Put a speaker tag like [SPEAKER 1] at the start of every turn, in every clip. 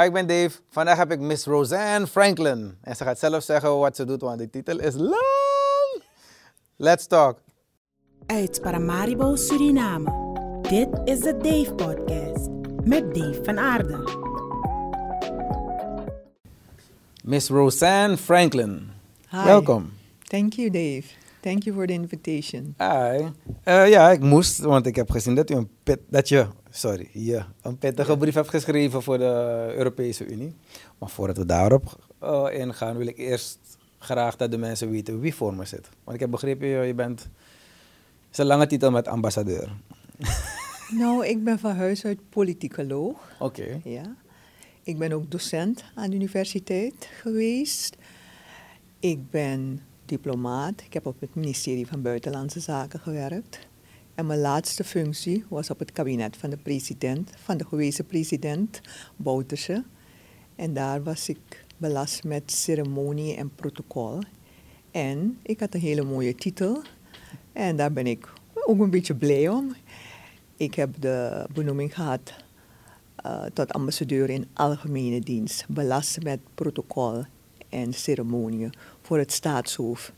[SPEAKER 1] Hi, ik ben Dave. Vandaag heb ik Miss Roseanne Franklin. En ze gaat zelf zeggen wat ze doet, want de titel is lang. Let's talk.
[SPEAKER 2] Uit Paramaribo, Suriname. Dit is de Dave Podcast met Dave van Aarde.
[SPEAKER 1] Miss Roseanne Franklin.
[SPEAKER 3] Hi.
[SPEAKER 1] Welkom.
[SPEAKER 3] Thank you, Dave. Thank you for the invitation.
[SPEAKER 1] Hi. Eh, ja, ik moest, want ik heb gezien dat u een pit, dat je, sorry, je een pittige brief hebt geschreven voor de Europese Unie. Maar voordat we daarop eh, ingaan, wil ik eerst graag dat de mensen weten wie voor me zit. Want ik heb begrepen, je, je bent, het is een lange titel met ambassadeur.
[SPEAKER 3] nou, ik ben van huis uit politicoloog.
[SPEAKER 1] Oké.
[SPEAKER 3] Ja. Ik ben ook docent aan de universiteit geweest. Ik ben diplomaat. Ik heb op het ministerie van Buitenlandse Zaken gewerkt. En mijn laatste functie was op het kabinet van de president, van de gewezen president Bouterse. En daar was ik belast met ceremonie en protocol. En ik had een hele mooie titel. En daar ben ik ook een beetje blij om. Ik heb de benoeming gehad uh, tot ambassadeur in algemene dienst, belast met protocol en ceremonie voor het staatshoofd.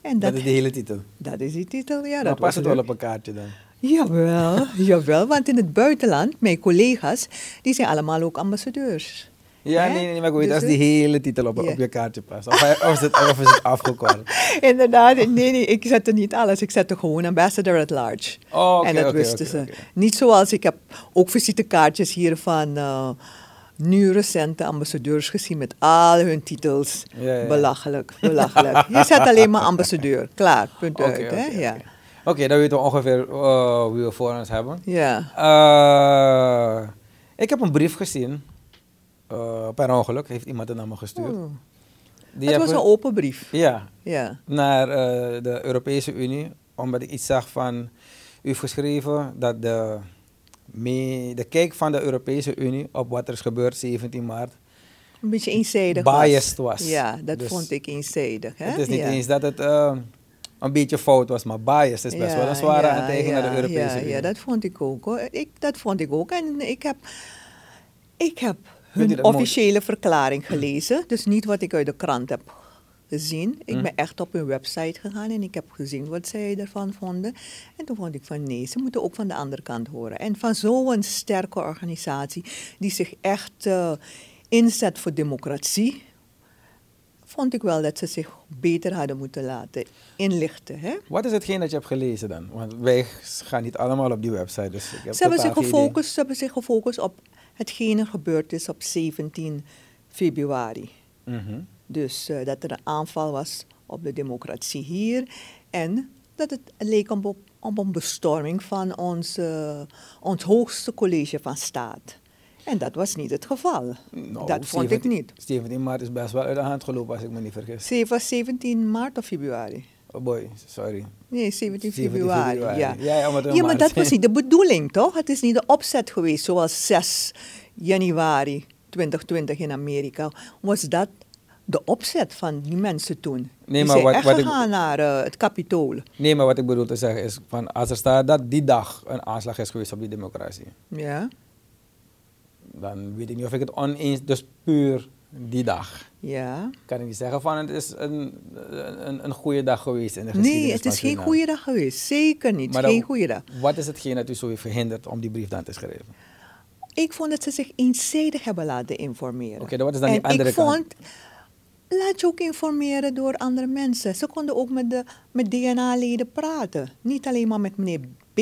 [SPEAKER 1] En dat, dat, is de hele titel?
[SPEAKER 3] Dat is die titel, ja.
[SPEAKER 1] Maar
[SPEAKER 3] dat
[SPEAKER 1] past het wel op een kaartje dan?
[SPEAKER 3] Jawel, jawel, want in het buitenland, mijn collega's, die zijn allemaal ook ambassadeurs.
[SPEAKER 1] Ja, nee, nee, maar weet dus als die hele titel op, yeah. op je kaartje past. Of, of, is het, of is het afgekort?
[SPEAKER 3] Inderdaad, nee, nee, ik zette niet alles. Ik zette gewoon ambassador at large.
[SPEAKER 1] Oh, okay,
[SPEAKER 3] en dat
[SPEAKER 1] okay,
[SPEAKER 3] wisten
[SPEAKER 1] okay,
[SPEAKER 3] ze. Niet zoals, ik heb ook visitekaartjes hier van... Uh, nu recente ambassadeurs gezien met al hun titels.
[SPEAKER 1] Ja, ja.
[SPEAKER 3] Belachelijk, belachelijk. Je zet alleen maar ambassadeur. Klaar, punt uit.
[SPEAKER 1] Oké,
[SPEAKER 3] hè?
[SPEAKER 1] okay,
[SPEAKER 3] ja.
[SPEAKER 1] okay, dan weten we ongeveer uh, wie we voor ons hebben.
[SPEAKER 3] Ja.
[SPEAKER 1] Uh, ik heb een brief gezien. Uh, per ongeluk heeft iemand het naar me gestuurd.
[SPEAKER 3] Oh. Die het was een open brief.
[SPEAKER 1] Ja.
[SPEAKER 3] ja.
[SPEAKER 1] Naar de Europese Unie. Omdat ik iets zag van... U heeft geschreven dat de mee, de kijk van de Europese Unie op wat er is gebeurd 17 maart.
[SPEAKER 3] Een beetje eenzijdig
[SPEAKER 1] biased was. was.
[SPEAKER 3] Ja, dat dus vond ik eenzijdig. Hè?
[SPEAKER 1] Het is niet
[SPEAKER 3] ja.
[SPEAKER 1] eens dat het uh, een beetje fout was, maar biased is best
[SPEAKER 3] ja,
[SPEAKER 1] wel een zware
[SPEAKER 3] ja,
[SPEAKER 1] aantijging
[SPEAKER 3] ja,
[SPEAKER 1] naar de Europese Unie.
[SPEAKER 3] Ja, dat vond ik ook. Hoor. Ik, dat vond ik ook. En ik heb, ik heb hun officiële mooi? verklaring gelezen. Dus niet wat ik uit de krant heb gezien. Ik
[SPEAKER 1] Hm.
[SPEAKER 3] ben echt op hun website gegaan en ik heb gezien wat zij ervan vonden. En toen vond ik van nee, ze moeten ook van de andere kant horen. En van zo'n sterke organisatie die zich echt uh, inzet voor democratie, vond ik wel dat ze zich beter hadden moeten laten inlichten. Hè?
[SPEAKER 1] Wat is hetgeen dat je hebt gelezen dan? Want wij gaan niet allemaal op die website. Dus ik heb
[SPEAKER 3] ze, hebben zich gefocust, ze hebben zich gefocust op hetgene gebeurd is op 17 februari.
[SPEAKER 1] Mhm.
[SPEAKER 3] Dus uh, dat er een aanval was op de democratie hier. En dat het leek op, op een bestorming van ons, uh, ons hoogste college van staat. En dat was niet het geval.
[SPEAKER 1] Nou,
[SPEAKER 3] dat vond
[SPEAKER 1] 17,
[SPEAKER 3] ik niet.
[SPEAKER 1] 17 maart is best wel uit de hand gelopen, als ik me niet vergis.
[SPEAKER 3] Ze was 17 maart of februari?
[SPEAKER 1] Oh boy, sorry.
[SPEAKER 3] Nee, 17
[SPEAKER 1] 17
[SPEAKER 3] februari. Ja,
[SPEAKER 1] Ja,
[SPEAKER 3] maar dat was niet de bedoeling, toch? Het is niet de opzet geweest zoals 6 januari 2020 in Amerika. Was dat de opzet van die mensen toen?
[SPEAKER 1] Nee,
[SPEAKER 3] die
[SPEAKER 1] maar
[SPEAKER 3] zijn
[SPEAKER 1] wat-
[SPEAKER 3] echt
[SPEAKER 1] wat ik-
[SPEAKER 3] gegaan naar uh, het Capitool.
[SPEAKER 1] Nee, maar wat ik bedoel te zeggen is, van, als er staat dat die dag een aanslag is geweest op die democratie,
[SPEAKER 3] Ja,
[SPEAKER 1] dan weet ik niet of ik het oneens, dus puur die dag.
[SPEAKER 3] ja.
[SPEAKER 1] Kan ik niet zeggen van het is een, een, een goede dag geweest in de geschiedenis
[SPEAKER 3] Nee, het is geen goede dag geweest. Zeker niet.
[SPEAKER 1] Maar
[SPEAKER 3] geen goede dag.
[SPEAKER 1] Wat is hetgeen dat u zo heeft verhinderd om die brief dan te schrijven?
[SPEAKER 3] Ik vond dat ze zich eenzijdig hebben laten informeren.
[SPEAKER 1] Oké, dan wat is dan
[SPEAKER 3] en
[SPEAKER 1] die andere
[SPEAKER 3] ik
[SPEAKER 1] kant?
[SPEAKER 3] vond, laat je ook informeren door andere mensen. Ze konden ook met, de, met DNA-leden praten. Niet alleen maar met meneer B.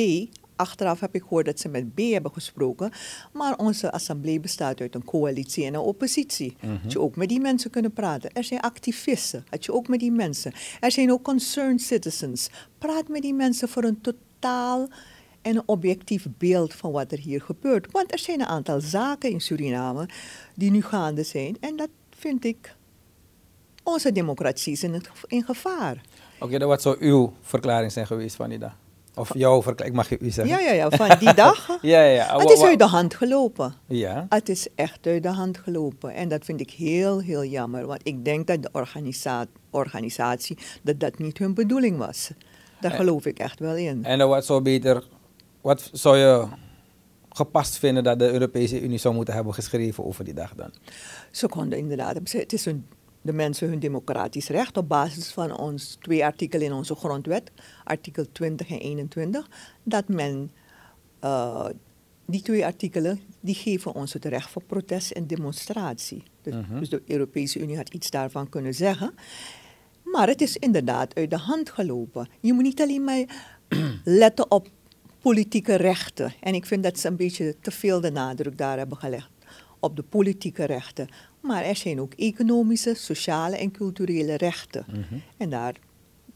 [SPEAKER 3] Achteraf heb ik gehoord dat ze met B hebben gesproken. Maar onze assemblee bestaat uit een coalitie en een oppositie.
[SPEAKER 1] Mhm.
[SPEAKER 3] Had je ook met die mensen kunnen praten. Er zijn activisten. Had je ook met die mensen. Er zijn ook concerned citizens. Praat met die mensen voor een totaal en een objectief beeld van wat er hier gebeurt. Want er zijn een aantal zaken in Suriname die nu gaande zijn. En dat vind ik, onze democratie is in, gevaar.
[SPEAKER 1] Oké, dat wat zou uw verklaring zijn geweest van die dag? Of jouw verklaring, ik mag je u zeggen.
[SPEAKER 3] Ja, ja, ja, van die dag.
[SPEAKER 1] ja, ja, ja.
[SPEAKER 3] Het is uit de hand gelopen.
[SPEAKER 1] Ja,
[SPEAKER 3] Het is echt uit de hand gelopen. En dat vind ik heel, heel jammer. Want ik denk dat de organisa organisatie, dat dat niet hun bedoeling was. Daar
[SPEAKER 1] Eh.
[SPEAKER 3] geloof ik echt wel in.
[SPEAKER 1] en wat zou beter, wat zou je gepast vinden dat de Europese Unie zou moeten hebben geschreven over die dag dan?
[SPEAKER 3] Ze konden inderdaad, het is hun, de mensen hun democratisch recht op basis van ons twee artikelen in onze grondwet, artikel 20 en 21, dat men uh, die twee artikelen die geven ons het recht voor protest en demonstratie. Dus,
[SPEAKER 1] Mhm.
[SPEAKER 3] dus de Europese Unie had iets daarvan kunnen zeggen. Maar het is inderdaad uit de hand gelopen. Je moet niet alleen maar letten op politieke rechten. En ik vind dat ze een beetje te veel de nadruk daar hebben gelegd. Op de politieke rechten. Maar er zijn ook economische, sociale en culturele rechten.
[SPEAKER 1] Mhm.
[SPEAKER 3] En daar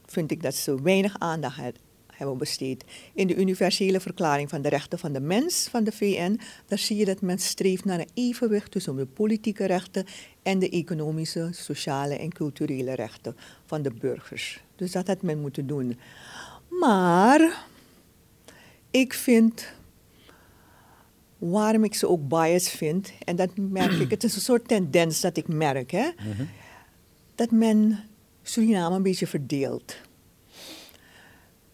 [SPEAKER 3] vind ik dat ze weinig aandacht he- hebben besteed. In de universele verklaring van de rechten van de mens van de VN, daar zie je dat men streeft naar een evenwicht tussen de politieke rechten en de economische, sociale en culturele rechten van de burgers. Dus dat had men moeten doen. Maar ik vind, waarom ik ze ook biased vind, en dat merk ik, het is een soort tendens dat ik merk, hè, dat men Suriname een beetje verdeelt.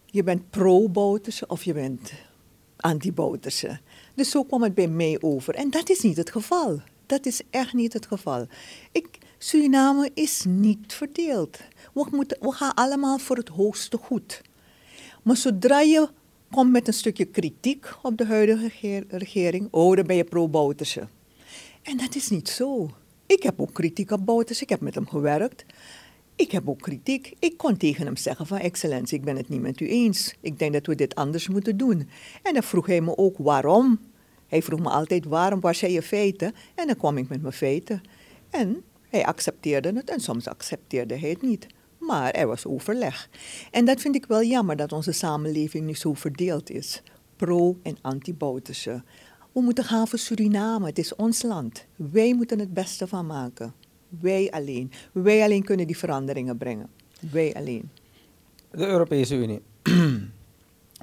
[SPEAKER 3] Je bent pro-Bouterse of je bent anti-Bouterse. Dus zo kwam het bij mij over. En dat is niet het geval. Dat is echt niet het geval. Ik, Suriname is niet verdeeld. We, moeten, we gaan allemaal voor het hoogste goed. Maar zodra je komt met een stukje kritiek op de huidige regering, oh, dan ben je pro-Bouterse. En dat is niet zo. Ik heb ook kritiek op Bouterse. Ik heb met hem gewerkt. Ik heb ook kritiek. Ik kon tegen hem zeggen van excellentie, ik ben het niet met u eens. Ik denk dat we dit anders moeten doen. En dan vroeg hij me ook waarom. Hij vroeg me altijd waarom, waar zijn je feiten? En dan kwam ik met mijn feiten. En hij accepteerde het en soms accepteerde hij het niet. Maar er was overleg. En dat vind ik wel jammer dat onze samenleving nu zo verdeeld is. Pro- en anti-Bouterse. We moeten gaan voor Suriname. Het is ons land. Wij moeten het beste van maken. Wij alleen. Wij alleen kunnen die veranderingen brengen. Wij alleen.
[SPEAKER 1] De Europese Unie.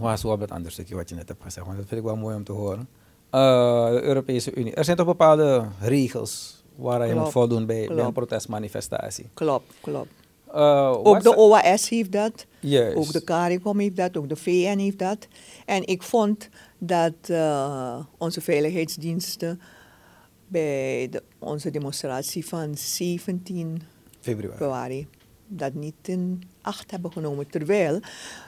[SPEAKER 1] Waar zo op dat andere stukje wat je net hebt gezegd, want dat vind ik wel mooi om te horen. Eh, de Europese Unie. Er zijn toch bepaalde regels waar je moet voldoen bij, bij een protestmanifestatie.
[SPEAKER 3] Klopt, klopt.
[SPEAKER 1] Eh,
[SPEAKER 3] Ook de OAS heeft dat. Ook de CARICOM heeft dat. Ook de VN heeft dat. En ik vond dat eh, onze veiligheidsdiensten bij de, onze demonstratie van 17
[SPEAKER 1] Februari.
[SPEAKER 3] februari dat niet in acht hebben genomen. Terwijl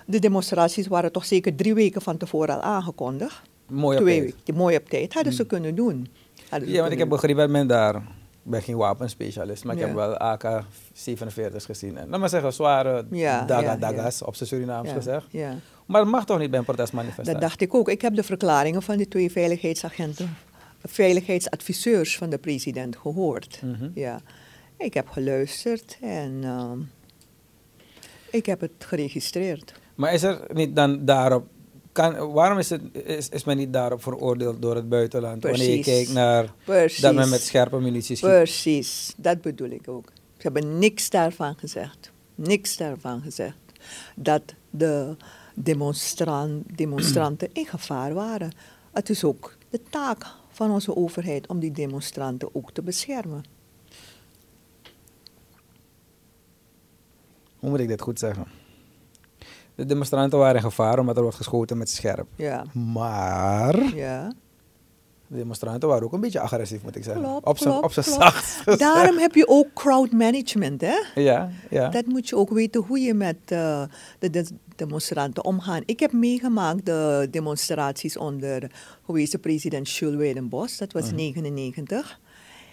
[SPEAKER 3] de demonstraties waren toch zeker drie weken van tevoren al aangekondigd.
[SPEAKER 1] Mooi op
[SPEAKER 3] Twee
[SPEAKER 1] tijd.
[SPEAKER 3] weken. Mooi op tijd. Hadden ze kunnen doen. Hadden
[SPEAKER 1] Ja, want ik heb begrepen dat men daar... Ik ben geen wapenspecialist, maar ik
[SPEAKER 3] Ja.
[SPEAKER 1] heb wel AK-47's gezien. En laat maar zeggen, zware
[SPEAKER 3] Ja,
[SPEAKER 1] daga
[SPEAKER 3] ja,
[SPEAKER 1] dagas, op zijn Surinaams gezegd.
[SPEAKER 3] Ja.
[SPEAKER 1] Maar dat mag toch niet bij een protestmanifestatie?
[SPEAKER 3] Dat dacht ik ook. Ik heb de verklaringen van de twee veiligheidsagenten, veiligheidsadviseurs van de president gehoord.
[SPEAKER 1] Mhm.
[SPEAKER 3] Ja. Ik heb geluisterd en ehm, ik heb het geregistreerd.
[SPEAKER 1] Maar is er niet dan daarop... Kan, waarom is, het, is, is men niet daarop veroordeeld door het buitenland? Wanneer je kijkt naar
[SPEAKER 3] Precies.
[SPEAKER 1] dat men met scherpe munitie schiet.
[SPEAKER 3] Precies, dat bedoel ik ook. Ze hebben niks daarvan gezegd. Niks daarvan gezegd. Dat de demonstran- demonstranten in gevaar waren. Het is ook de taak van onze overheid om die demonstranten ook te beschermen.
[SPEAKER 1] Hoe moet ik dit goed zeggen? De demonstranten waren in gevaar omdat er wordt geschoten met scherp.
[SPEAKER 3] Ja,
[SPEAKER 1] Maar
[SPEAKER 3] ja.
[SPEAKER 1] de demonstranten waren ook een beetje agressief, moet ik zeggen. Op zijn op zijn zacht.
[SPEAKER 3] Daarom heb je ook crowd management, hè?
[SPEAKER 1] Ja, ja.
[SPEAKER 3] Dat moet je ook weten hoe je met eh, de, de demonstranten omgaat. Ik heb meegemaakt de demonstraties onder gewezen president Jules Weidenbos. Dat was
[SPEAKER 1] Mhm.
[SPEAKER 3] 99.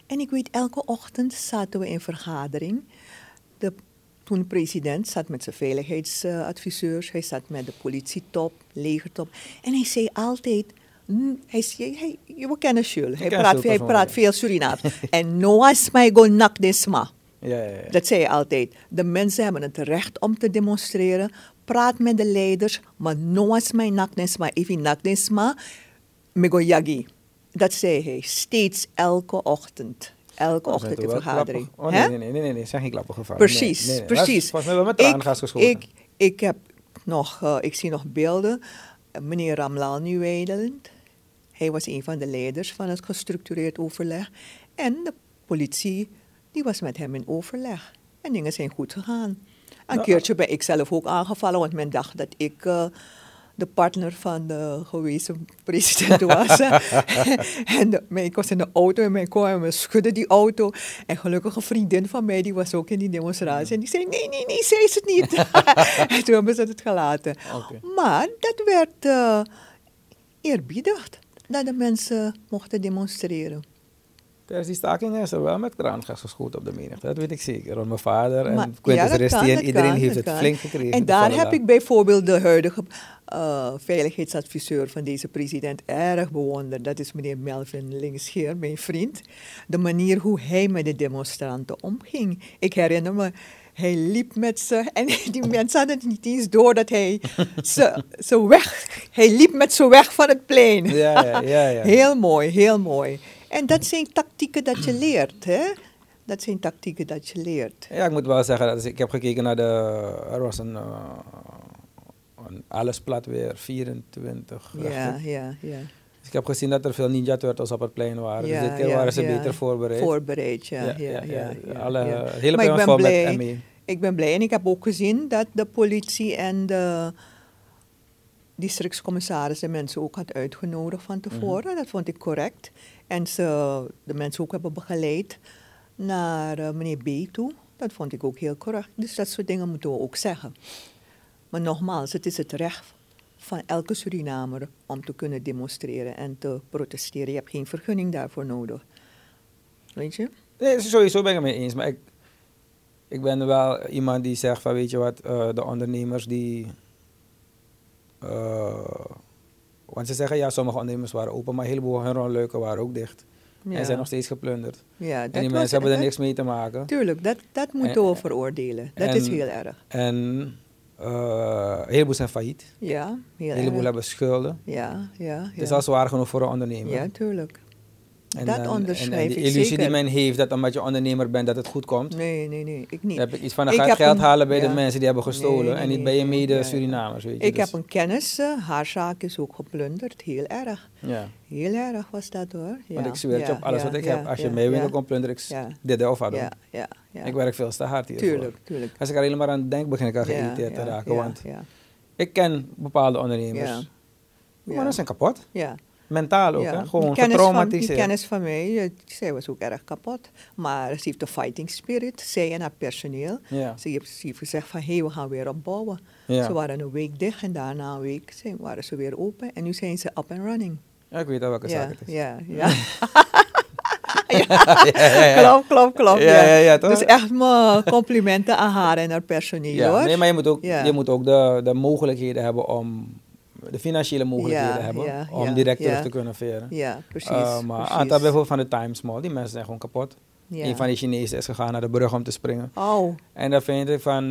[SPEAKER 3] En ik weet, elke ochtend zaten we in vergadering. De toen president zat met zijn veiligheidsadviseurs. hij zat met de politietop, legertop. En hij zei altijd... mm, Hij zei, hij, we kennen Jules. Hij praat, hij praat veel Surinaams. en Noas mij go nak desma.
[SPEAKER 1] ja, ja, ja.
[SPEAKER 3] Dat zei hij altijd. De mensen hebben het recht om te demonstreren. Praat met de leiders, maar nooit mijn naknesma. Even naknesma, mego yagi. Dat zei hij steeds elke ochtend. Elke ochtend
[SPEAKER 1] wel
[SPEAKER 3] vergadering.
[SPEAKER 1] Oh, nee, nee, nee, nee, nee, zijn geen klappen gevallen.
[SPEAKER 3] Precies,
[SPEAKER 1] nee, nee, nee.
[SPEAKER 3] precies.
[SPEAKER 1] Was mij wel met geschoten.
[SPEAKER 3] ik, ik, heb nog, eh, ik zie nog beelden. Meneer Ramlal Nieuweiland, hij was een van de leiders van het gestructureerd overleg. En de politie, die was met hem in overleg. En dingen zijn goed gegaan. Een
[SPEAKER 1] Nou,
[SPEAKER 3] keertje ben ik zelf ook aangevallen, want men dacht dat ik eh, de partner van de gewezen president was. en de, mijn, ik was in de auto en mijn kon en we schudden die auto. En gelukkig een vriendin van mij, die was ook in die demonstratie. En die zei, nee, nee, nee, zij is het niet. en toen hebben ze het gelaten. Maar dat werd uh, eerbiedigd, dat de mensen mochten demonstreren.
[SPEAKER 1] Tijdens die staking is er wel met geschoten op de menigte. Dat weet ik zeker. Want mijn vader en
[SPEAKER 3] Maar-
[SPEAKER 1] Quintus
[SPEAKER 3] ja,
[SPEAKER 1] Resti en iedereen
[SPEAKER 3] kan,
[SPEAKER 1] heeft het
[SPEAKER 3] kan.
[SPEAKER 1] flink gekregen.
[SPEAKER 3] En daar heb ik bijvoorbeeld de huidige eh, veiligheidsadviseur van deze president erg bewonderd. Dat is meneer Melvin Linksheer, mijn vriend. De manier hoe hij met de demonstranten omging. Ik herinner me, hij liep met ze en die mensen hadden het niet eens door dat hij ze, ze weg... Hij liep met ze weg van het plein.
[SPEAKER 1] Ja, ja, ja. ja.
[SPEAKER 3] Heel mooi, heel mooi. En dat zijn tactieken dat je leert, hè? Dat zijn tactieken dat je leert.
[SPEAKER 1] Ja, ik moet wel zeggen, dat ik heb gekeken naar de. Er was een. eh, een Allesplat weer, 24.
[SPEAKER 3] Ja, ja, ja.
[SPEAKER 1] Dus ik heb gezien dat er veel Ninja Turtles op het plein waren.
[SPEAKER 3] Ja,
[SPEAKER 1] dus dit keer
[SPEAKER 3] ja,
[SPEAKER 1] waren ze
[SPEAKER 3] ja.
[SPEAKER 1] beter voorbereid.
[SPEAKER 3] Voorbereid, ja. ja, ja,
[SPEAKER 1] Alle, hele
[SPEAKER 3] Maar ik ben blij. Ik ben blij en ik heb ook gezien dat de politie en de districtscommissaris de mensen ook had uitgenodigd van tevoren. Dat vond ik correct. En ze de mensen ook hebben begeleid naar eh, meneer B toe. Dat vond ik ook heel correct. Dus dat soort dingen moeten we ook zeggen. Maar nogmaals, het is het recht van elke Surinamer om te kunnen demonstreren en te protesteren. Je hebt geen vergunning daarvoor nodig. Weet je?
[SPEAKER 1] Nee, sowieso ben ik het mee eens. Maar ik, ik ben wel iemand die zegt van weet je wat, eh, de ondernemers die. Eh, want ze zeggen ja, sommige ondernemers waren open, maar een heleboel leuke waren ook dicht. En zijn nog steeds geplunderd.
[SPEAKER 3] Ja,
[SPEAKER 1] En die
[SPEAKER 3] was-
[SPEAKER 1] mensen hebben er
[SPEAKER 3] dat-
[SPEAKER 1] niks mee te maken.
[SPEAKER 3] Tuurlijk, dat, dat moeten
[SPEAKER 1] En-
[SPEAKER 3] we veroordelen. Dat
[SPEAKER 1] en-
[SPEAKER 3] is heel erg.
[SPEAKER 1] En eh, een heleboel zijn failliet.
[SPEAKER 3] Ja, heel
[SPEAKER 1] Een heleboel
[SPEAKER 3] erg.
[SPEAKER 1] hebben schulden.
[SPEAKER 3] Ja, ja, ja.
[SPEAKER 1] Het is al zwaar genoeg voor een ondernemer.
[SPEAKER 3] Ja, tuurlijk.
[SPEAKER 1] En
[SPEAKER 3] dat
[SPEAKER 1] en-
[SPEAKER 3] onderschrijf
[SPEAKER 1] en,
[SPEAKER 3] ik
[SPEAKER 1] die illusie
[SPEAKER 3] zeker.
[SPEAKER 1] die men heeft dat omdat je ondernemer bent dat het goed komt.
[SPEAKER 3] Nee, nee, nee, ik niet.
[SPEAKER 1] Dan heb ik iets van, dan
[SPEAKER 3] Ik
[SPEAKER 1] je geld
[SPEAKER 3] een-
[SPEAKER 1] halen bij
[SPEAKER 3] ja.
[SPEAKER 1] de mensen die hebben gestolen.
[SPEAKER 3] Nee, nee,
[SPEAKER 1] en niet bij je
[SPEAKER 3] nee,
[SPEAKER 1] mede
[SPEAKER 3] ja, ja.
[SPEAKER 1] Surinamers. Weet je.
[SPEAKER 3] Ik
[SPEAKER 1] Dus-
[SPEAKER 3] heb een kennis, eh, haar zaak is ook geplunderd. Heel erg.
[SPEAKER 1] Ja.
[SPEAKER 3] Heel erg was dat hoor. Ja,
[SPEAKER 1] Want ik zweer je op alles wat ik heb. Als je mij
[SPEAKER 3] ja,
[SPEAKER 1] komt plunderen, ik dit of dat.
[SPEAKER 3] Ja, ja, ja.
[SPEAKER 1] Ik werk veel te hard hiervoor.
[SPEAKER 3] Tuurlijk, tuurlijk.
[SPEAKER 1] Als ik er helemaal aan denk, begin ik al geïrriteerd te raken. want ik ken bepaalde ondernemers.
[SPEAKER 3] Ja.
[SPEAKER 1] Maar dat zijn kapot.
[SPEAKER 3] ja.
[SPEAKER 1] Mentaal ook,
[SPEAKER 3] Ja,
[SPEAKER 1] hè?
[SPEAKER 3] die
[SPEAKER 1] Gewoon
[SPEAKER 3] van, die
[SPEAKER 1] getraumatiseerd.
[SPEAKER 3] kennis van mij, eh, zij was ook erg kapot. Maar ze heeft de fighting spirit, zij en haar personeel.
[SPEAKER 1] Ja.
[SPEAKER 3] Ze heeft, ze heeft gezegd van, hé, we gaan weer opbouwen.
[SPEAKER 1] Ja.
[SPEAKER 3] Ze waren een week dicht en daarna een week zijn, waren ze weer open. En nu zijn ze up and running.
[SPEAKER 1] Ja, ik weet al welke zaak het is.
[SPEAKER 3] ja, ja.
[SPEAKER 1] ja, ja, ja.
[SPEAKER 3] Klopt, klopt, klopt.
[SPEAKER 1] Ja, ja, ja, toch?
[SPEAKER 3] Dus echt mijn complimenten aan haar en haar personeel,
[SPEAKER 1] Ja,
[SPEAKER 3] hoor.
[SPEAKER 1] nee, maar je moet ook,
[SPEAKER 3] Ja.
[SPEAKER 1] je moet ook de, de mogelijkheden hebben om, de financiële mogelijkheden
[SPEAKER 3] Ja,
[SPEAKER 1] hebben
[SPEAKER 3] ja,
[SPEAKER 1] om
[SPEAKER 3] ja,
[SPEAKER 1] direct terug te kunnen veren.
[SPEAKER 3] Ja, precies.
[SPEAKER 1] Uh, maar een aantal bijvoorbeeld van de Times Mall, die mensen zijn gewoon kapot. Een van die Chinezen is gegaan naar de brug om te springen.
[SPEAKER 3] Oh,
[SPEAKER 1] En dan vind ik van, uh,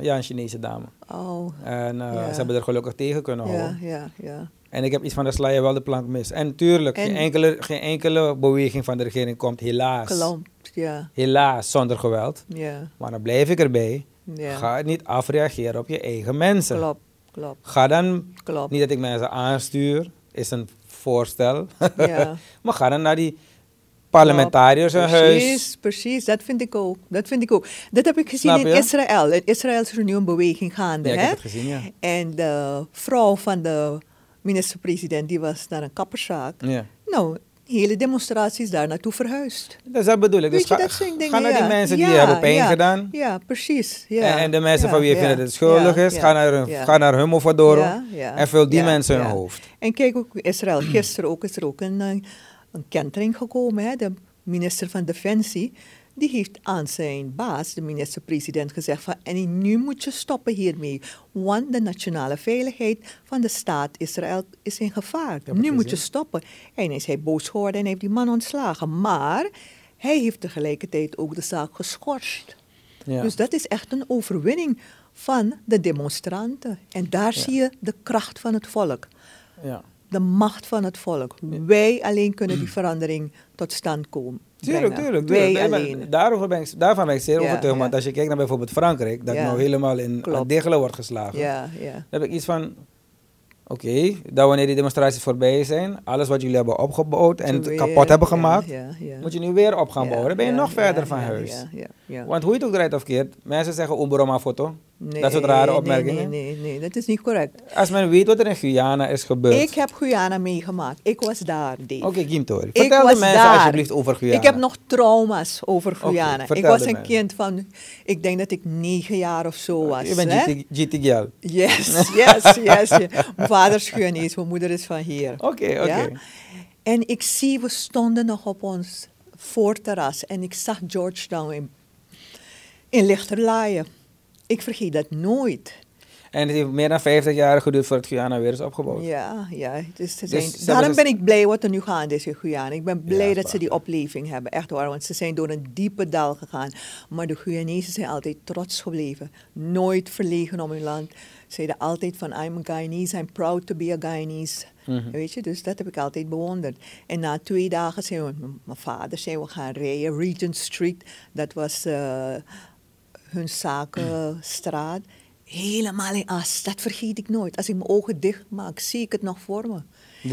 [SPEAKER 1] ja, een Chinese dame.
[SPEAKER 3] oh.
[SPEAKER 1] En uh,
[SPEAKER 3] Ja.
[SPEAKER 1] ze hebben er gelukkig tegen kunnen houden.
[SPEAKER 3] ja, ja.
[SPEAKER 1] En ik heb iets van, de sla je wel de plank mis. En tuurlijk,
[SPEAKER 3] En-
[SPEAKER 1] Geen, enkele, geen enkele beweging van de regering komt helaas,
[SPEAKER 3] Klopt, ja,
[SPEAKER 1] helaas zonder geweld.
[SPEAKER 3] ja,
[SPEAKER 1] Maar dan blijf ik erbij.
[SPEAKER 3] ja.
[SPEAKER 1] Ga niet afreageren op je eigen mensen.
[SPEAKER 3] Klopt, klopt,
[SPEAKER 1] Ga dan,
[SPEAKER 3] klopt.
[SPEAKER 1] niet dat ik mensen aanstuur, is een voorstel.
[SPEAKER 3] Ja.
[SPEAKER 1] maar ga dan naar die parlementariërs hun huis.
[SPEAKER 3] Precies, precies. Dat vind ik ook. Dat vind ik ook. Dat heb ik gezien in? Israël. In Israël is er nu een beweging gaande.
[SPEAKER 1] Ja, ik
[SPEAKER 3] hè?
[SPEAKER 1] heb het gezien, ja.
[SPEAKER 3] En de vrouw van de minister-president, die was naar een kapperszaak.
[SPEAKER 1] ja.
[SPEAKER 3] Nou, hele demonstratie is daar naartoe verhuisd.
[SPEAKER 1] Dus dat bedoel ik. Dus
[SPEAKER 3] je,
[SPEAKER 1] ga,
[SPEAKER 3] dat dingen,
[SPEAKER 1] naar die mensen die
[SPEAKER 3] Ja,
[SPEAKER 1] hebben pijn
[SPEAKER 3] ja,
[SPEAKER 1] gedaan.
[SPEAKER 3] Ja, precies. Ja,
[SPEAKER 1] En, en de mensen van wie je vindt dat het schuldig is, ga, naar hun, ga naar
[SPEAKER 3] ja,
[SPEAKER 1] en vul die mensen hun hoofd.
[SPEAKER 3] En kijk ook, Israël, gisteren ook, is er ook een, eh, een kentering gekomen. Hè? De minister van Defensie, die heeft aan zijn baas, de minister-president, gezegd van... en nu moet je stoppen hiermee, want de nationale veiligheid van de staat Israël is in gevaar. Nu moet je stoppen. En is hij boos geworden en heeft die man ontslagen. Maar hij heeft tegelijkertijd ook de zaak geschorst.
[SPEAKER 1] Ja.
[SPEAKER 3] Dus dat is echt een overwinning van de demonstranten. En daar zie je de kracht van het volk,
[SPEAKER 1] ja.
[SPEAKER 3] de macht van het volk. Wij alleen kunnen die verandering tot stand komen.
[SPEAKER 1] Tuurlijk, tuurlijk. Tuurlijk. Nee, daarover ben ik, daarvan ben ik zeer
[SPEAKER 3] Ja,
[SPEAKER 1] overtuigd. Want als je kijkt naar bijvoorbeeld Frankrijk, dat nou helemaal in diggelen wordt geslagen.
[SPEAKER 3] Ja, ja.
[SPEAKER 1] Dan heb ik iets van, oké, dat wanneer die demonstraties voorbij zijn, alles wat jullie hebben opgebouwd en
[SPEAKER 3] weer,
[SPEAKER 1] kapot hebben gemaakt, moet je nu weer op gaan bouwen. Dan ben je nog verder van huis. Want hoe je het ook draait of keert, mensen zeggen Umbroma foto. Dat soort rare
[SPEAKER 3] Nee,
[SPEAKER 1] opmerkingen?
[SPEAKER 3] Nee, nee, nee, dat is niet correct.
[SPEAKER 1] Als men weet wat er in Guyana is gebeurd.
[SPEAKER 3] Ik heb Guyana meegemaakt. Ik was daar, Dave.
[SPEAKER 1] Oké, Kim Tori.
[SPEAKER 3] Ik
[SPEAKER 1] Vertel de mensen
[SPEAKER 3] daar.
[SPEAKER 1] alsjeblieft over Guyana.
[SPEAKER 3] Ik heb nog trauma's over Guyana. ik was een kind van, ik denk dat ik negen jaar of zo was.
[SPEAKER 1] Je bent
[SPEAKER 3] hè?
[SPEAKER 1] GT, GT Gyal.
[SPEAKER 3] Yes, yes, yes. yes. Mijn vader is mijn moeder is van hier.
[SPEAKER 1] Oké, oké.
[SPEAKER 3] Ja? En ik zie, we stonden nog op ons voorterras en ik zag Georgetown in, in Lichterlaaien. Ik vergeet dat nooit.
[SPEAKER 1] En het heeft meer dan 50 jaar geduurd voordat Guyana weer is opgebouwd.
[SPEAKER 3] Ja, ja. Dus zijn, daarom ben ik blij wat er nu gaande is in Guyana. Ik ben blij
[SPEAKER 1] Ja,
[SPEAKER 3] dat ze die opleving hebben. Echt hoor, want ze zijn door een diepe dal gegaan. Maar de Guyanese zijn altijd trots gebleven. Nooit verlegen om hun land. Ze zeiden altijd van, I'm a Guyanese, I'm proud to be a Guyanese.
[SPEAKER 1] Mhm.
[SPEAKER 3] Weet je, dus dat heb ik altijd bewonderd. En na twee dagen zijn we, met mijn vader zijn we gaan rijden. Regent Street, dat was eh, hun zakenstraat. Helemaal in as, dat vergeet ik nooit. Als ik mijn ogen dicht maak, zie ik het nog voor me.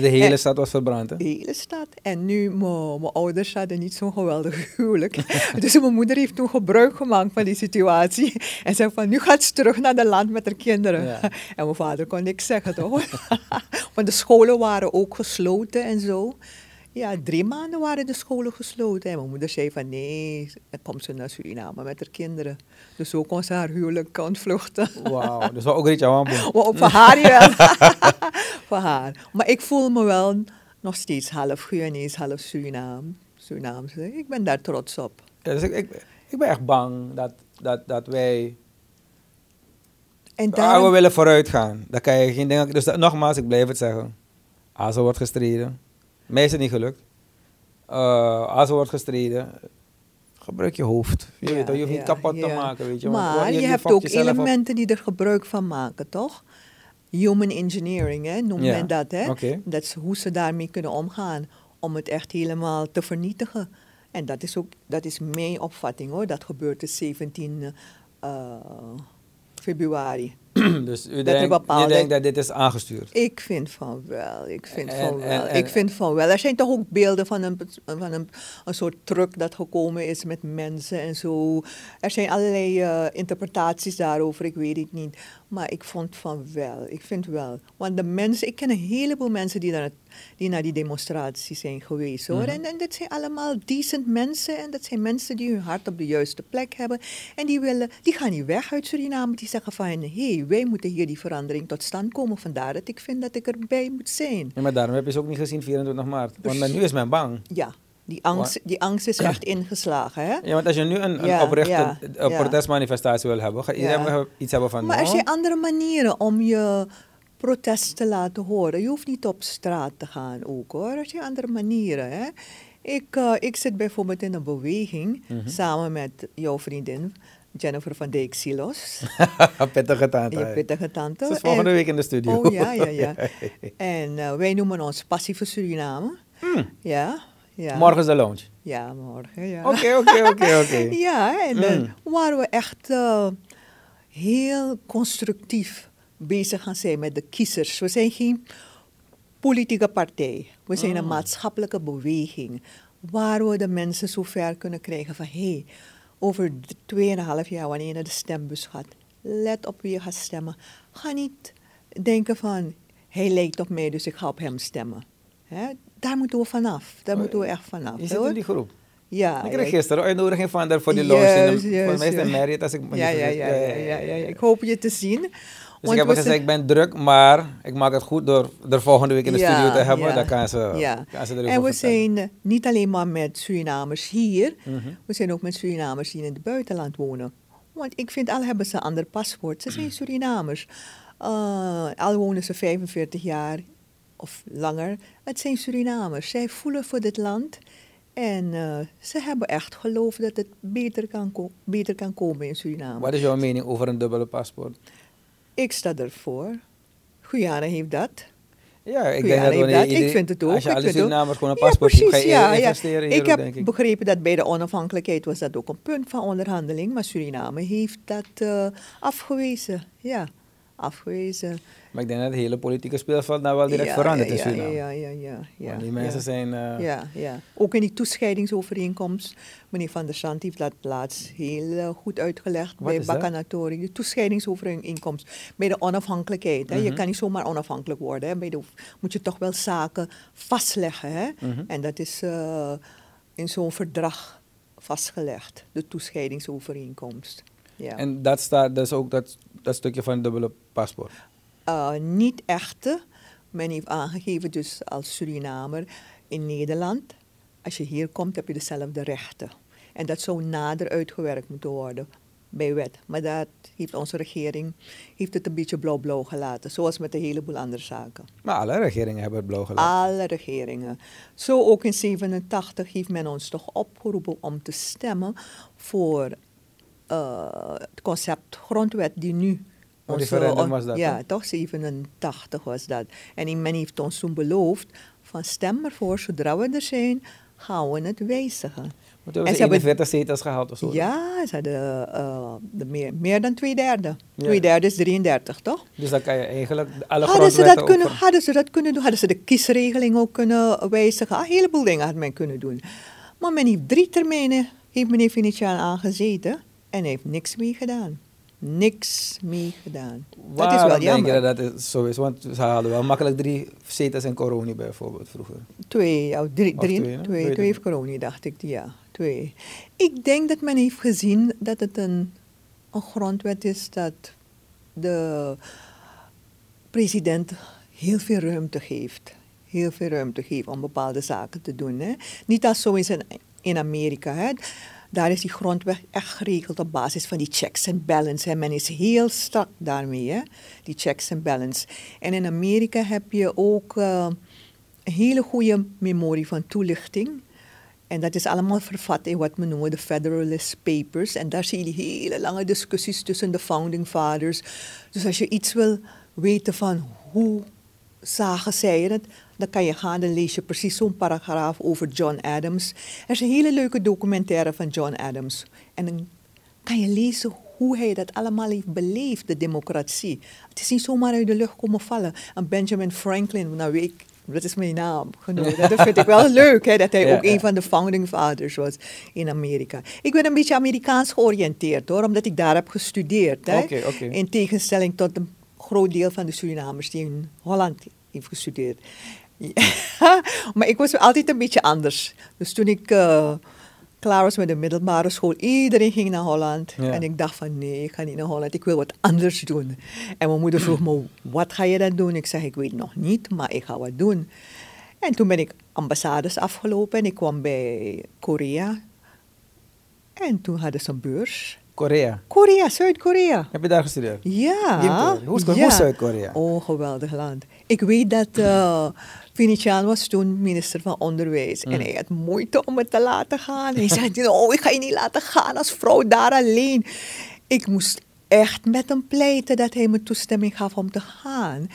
[SPEAKER 1] De hele
[SPEAKER 3] En-
[SPEAKER 1] stad was verbrand, hè?
[SPEAKER 3] De hele stad. En nu, mijn ouders hadden niet zo'n geweldig huwelijk. dus mijn moeder heeft toen gebruik gemaakt van die situatie. En zei van, nu gaat ze terug naar het land met haar kinderen.
[SPEAKER 1] Ja.
[SPEAKER 3] En mijn vader kon niks zeggen, toch? Want de scholen waren ook gesloten en zo. Ja, drie maanden waren de scholen gesloten. En mijn moeder zei van, nee, dan komt ze naar Suriname met haar kinderen. Dus zo kon ze haar huwelijk ontvluchten.
[SPEAKER 1] Wauw, dus wel ook iets aan
[SPEAKER 3] voor haar wel. voor haar. Maar ik voel me wel nog steeds half Guyanese, half Surinaam, Surinaamse. Ik ben daar trots op.
[SPEAKER 1] Ja, dus ik, ik, ik ben echt bang dat, dat, dat wij...
[SPEAKER 3] En
[SPEAKER 1] we willen vooruit gaan. Dan kan je geen dingen... Dus dat- nogmaals, ik blijf het zeggen. Azo wordt gestreden. Mij is het niet gelukt. Uh, Azo wordt gestreden. Gebruik je hoofd. Je,
[SPEAKER 3] Ja,
[SPEAKER 1] weet, je hoeft
[SPEAKER 3] ja,
[SPEAKER 1] niet kapot te maken, weet je.
[SPEAKER 3] maar je, hebt ook
[SPEAKER 1] op.
[SPEAKER 3] elementen die er gebruik van maken, toch? Human engineering, hè, noemt men dat. Hè? Dat is hoe ze daarmee kunnen omgaan om het echt helemaal te vernietigen. En dat is ook dat is mijn opvatting hoor. Dat gebeurt de 17 eh, februari.
[SPEAKER 1] dus u denkt,
[SPEAKER 3] bepaalde-
[SPEAKER 1] je denkt dat dit is aangestuurd.
[SPEAKER 3] Ik vind van wel, ik vind
[SPEAKER 1] En-
[SPEAKER 3] van wel.
[SPEAKER 1] en-
[SPEAKER 3] ik vind van wel. Er zijn toch ook beelden van een, van een, een soort truck dat gekomen is met mensen en zo. Er zijn allerlei eh, interpretaties daarover, ik weet het niet. Maar ik vond van wel, ik vind wel. Want de mensen, ik ken een heleboel mensen die naar, die naar die demonstraties zijn geweest hoor.
[SPEAKER 1] Mhm.
[SPEAKER 3] en, en dat zijn allemaal decent mensen en dat zijn mensen die hun hart op de juiste plek hebben. En die, willen, die gaan niet weg uit Suriname, die zeggen van hé, hey, wij moeten hier die verandering tot stand komen. Vandaar dat ik vind dat ik erbij moet zijn.
[SPEAKER 1] Ja, maar daarom heb je ze ook niet gezien 24 maart. Want men, nu is men bang.
[SPEAKER 3] Ja, die angst, die angst is echt ingeslagen. Hè?
[SPEAKER 1] Ja, want als je nu een, een
[SPEAKER 3] Ja,
[SPEAKER 1] oprechte
[SPEAKER 3] ja, ja.
[SPEAKER 1] protestmanifestatie wil hebben, ga
[SPEAKER 3] Ja.
[SPEAKER 1] iets hebben van...
[SPEAKER 3] Maar er zijn andere manieren om je protest te laten horen. Je hoeft niet op straat te gaan ook hoor. Er zijn andere manieren. Hè? Ik, eh, ik zit bijvoorbeeld in een beweging
[SPEAKER 1] Mhm.
[SPEAKER 3] samen met jouw vriendin Jennifer van Dijk Silos.
[SPEAKER 1] Pittige tante.
[SPEAKER 3] Je pittige tante.
[SPEAKER 1] Ze is volgende
[SPEAKER 3] En-
[SPEAKER 1] week in de studio.
[SPEAKER 3] Oh ja, ja, ja. En eh, wij noemen ons Passieve Suriname. Ja, ja.
[SPEAKER 1] Hmm. Morgen is de lounge.
[SPEAKER 3] Ja, morgen, ja.
[SPEAKER 1] Oké, oké, oké, oké.
[SPEAKER 3] Ja, en eh,
[SPEAKER 1] Mm.
[SPEAKER 3] waar we echt eh, heel constructief bezig gaan zijn met de kiezers. We zijn geen politieke partij. We zijn een
[SPEAKER 1] Ah.
[SPEAKER 3] maatschappelijke beweging. Waar we de mensen zover kunnen krijgen van... hé, hey, over d- tweeënhalf jaar wanneer je naar de stembus gaat... let op wie je gaat stemmen. Ga niet denken van... hij lijkt op mij, dus ik ga op hem stemmen. Hè? Daar moeten we vanaf. Daar
[SPEAKER 1] Oh,
[SPEAKER 3] moeten we echt vanaf.
[SPEAKER 1] Je zit
[SPEAKER 3] hoor.
[SPEAKER 1] in die groep.
[SPEAKER 3] Ja,
[SPEAKER 1] ik kreeg gisteren uitnodiging van daar voor die
[SPEAKER 3] juist,
[SPEAKER 1] Volgens mij is het. Marriott als ik me
[SPEAKER 3] Ja, ja, ja, ja, ja, ja. Ik hoop je te zien.
[SPEAKER 1] Dus ik heb gezegd, ik ben druk, maar ik maak het goed door er volgende week in de
[SPEAKER 3] Ja,
[SPEAKER 1] studio te hebben.
[SPEAKER 3] ja,
[SPEAKER 1] Dan kan ze,
[SPEAKER 3] ja.
[SPEAKER 1] kan ze
[SPEAKER 3] En we zijn eh, niet alleen maar met Surinamers hier,
[SPEAKER 1] Mhm.
[SPEAKER 3] we zijn ook met Surinamers die in het buitenland wonen. Want ik vind, al hebben ze een ander paspoort, ze zijn Surinamers. Eh, al wonen ze 45 jaar of langer, het zijn Surinamers. Zij voelen voor dit land en eh, ze hebben echt geloof dat het beter kan, beter kan komen in Suriname.
[SPEAKER 1] Wat is jouw mening over een dubbele paspoort?
[SPEAKER 3] Ik sta ervoor. Guyana heeft dat.
[SPEAKER 1] Ja, ik
[SPEAKER 3] Guyana
[SPEAKER 1] denk dat
[SPEAKER 3] dat. Ik vind het ook.
[SPEAKER 1] Als je alle. Surinamers gewoon een
[SPEAKER 3] Ja,
[SPEAKER 1] paspoort je
[SPEAKER 3] precies, ja, ja.
[SPEAKER 1] investeren
[SPEAKER 3] Ik heb
[SPEAKER 1] ik.
[SPEAKER 3] begrepen dat bij de onafhankelijkheid was dat ook een punt van onderhandeling. Maar Suriname heeft dat eh, afgewezen. Ja, afgewezen.
[SPEAKER 1] Maar ik denk dat het hele politieke speelveld nou wel direct
[SPEAKER 3] Ja,
[SPEAKER 1] verandert
[SPEAKER 3] ja,
[SPEAKER 1] in
[SPEAKER 3] ja,
[SPEAKER 1] Suriname.
[SPEAKER 3] Ja, ja, ja.
[SPEAKER 1] die mensen zijn... eh,
[SPEAKER 3] Ja, ja. Ook in die toescheidingsovereenkomst. Meneer Van der Sand heeft dat laatst heel eh, goed uitgelegd
[SPEAKER 1] Wat
[SPEAKER 3] bij? Bacanatori. De toescheidingsovereenkomst bij de onafhankelijkheid. Hè. Je
[SPEAKER 1] Mhm.
[SPEAKER 3] kan niet zomaar onafhankelijk worden. Hè. Bij de, moet je toch wel zaken vastleggen. Hè.
[SPEAKER 1] mhm.
[SPEAKER 3] En dat is eh, in zo'n verdrag vastgelegd. De toescheidingsovereenkomst. Ja.
[SPEAKER 1] En dat staat dus ook dat, dat stukje van het dubbele paspoort.
[SPEAKER 3] Eh, niet echte. Men heeft aangegeven dus als Surinamer in Nederland, als je hier komt heb je dezelfde rechten. En dat zou nader uitgewerkt moeten worden bij wet. Maar dat heeft onze regering heeft het een beetje blauw-blauw gelaten, zoals met een heleboel andere zaken.
[SPEAKER 1] Maar alle regeringen hebben het blauw gelaten.
[SPEAKER 3] Alle regeringen. Zo ook in 87 heeft men ons toch opgeroepen om te stemmen voor eh, het concept grondwet die nu... Onze-
[SPEAKER 1] referendum was dat,
[SPEAKER 3] Ja, toch 87 was dat. En men heeft ons toen beloofd van stem ervoor, zodra we er zijn, gaan we het wijzigen.
[SPEAKER 1] Want
[SPEAKER 3] en
[SPEAKER 1] we
[SPEAKER 3] ze
[SPEAKER 1] hebben
[SPEAKER 3] hebben-
[SPEAKER 1] 41 zetels gehaald of zo.
[SPEAKER 3] Ja, ze hadden eh, de meer, meer dan twee derde.
[SPEAKER 1] Ja.
[SPEAKER 3] Twee derde is 33, toch?
[SPEAKER 1] Dus dan kan je eigenlijk alle
[SPEAKER 3] Hadden ze, dat kunnen, hadden ze dat kunnen doen? Hadden ze de kiesregeling ook kunnen wijzigen? Een heleboel dingen had men kunnen doen. Maar men heeft drie termijnen, heeft meneer Venetiaan aangezeten en heeft niks mee gedaan. Niks mee gedaan. dat is
[SPEAKER 1] Waarom
[SPEAKER 3] wel
[SPEAKER 1] denk je
[SPEAKER 3] jammer.
[SPEAKER 1] dat dat zo is? Want ze hadden wel makkelijk drie zetels in Coroni bijvoorbeeld vroeger.
[SPEAKER 3] Twee, ja, drie,
[SPEAKER 1] Of
[SPEAKER 3] drie,
[SPEAKER 1] twee, hè?
[SPEAKER 3] twee, twee corona, dacht ik. Ja, twee. Ik denk dat men heeft gezien dat het een, een grondwet is dat de president heel veel ruimte geeft. Heel veel ruimte geeft om bepaalde zaken te doen. Hè. Niet als zo is in, in Amerika. Hè. Daar is die grondwet echt geregeld op basis van die checks en balance. En men is heel strak daarmee, hè. die checks en balance. En in Amerika heb je ook eh, een hele goede memorie van toelichting. En dat is allemaal vervat in wat we noemen de Federalist Papers. En daar zie je hele lange discussies tussen de Founding Fathers. Dus als je iets wil weten van hoe zagen zij het, dan kan je gaan, dan lees je precies zo'n paragraaf over John Adams. Er is een hele leuke documentaire van John Adams. En dan kan je lezen hoe hij dat allemaal heeft beleefd, de democratie. Het is niet zomaar uit de lucht komen vallen. En Benjamin Franklin, nou weet ik, dat is mijn naam genoemd. Dat vind ik wel leuk, hè, dat hij
[SPEAKER 1] Ja,
[SPEAKER 3] ook een van de founding fathers was in Amerika. Ik ben een beetje Amerikaans georiënteerd hoor, omdat ik daar heb gestudeerd. Hè. In tegenstelling tot een groot deel van de Surinamers die in Holland heeft gestudeerd. Ja, maar ik was altijd een beetje anders. Dus toen ik eh, klaar was met de middelbare school, iedereen ging naar Holland.
[SPEAKER 1] Ja.
[SPEAKER 3] En ik dacht van nee, ik ga niet naar Holland, ik wil wat anders doen. En mijn moeder vroeg me, wat ga je dan doen? Ik zeg, ik weet nog niet, maar ik ga wat doen. En toen ben ik ambassades afgelopen en ik kwam bij Korea. En toen hadden ze een beurs.
[SPEAKER 1] Korea.
[SPEAKER 3] Korea, Zuid-Korea.
[SPEAKER 1] Heb je daar gestudeerd?
[SPEAKER 3] Ja.
[SPEAKER 1] Hoe is-
[SPEAKER 3] ja.
[SPEAKER 1] Zuid-Korea?
[SPEAKER 3] Oh, geweldig land. Ik weet dat uh, Venetiaan was toen minister van Onderwijs.
[SPEAKER 1] Mm.
[SPEAKER 3] En hij had moeite om het te laten gaan. Hij zei, oh, ik ga je niet laten gaan als vrouw daar alleen. Ik moest echt met hem pleiten dat hij me toestemming gaf om te gaan.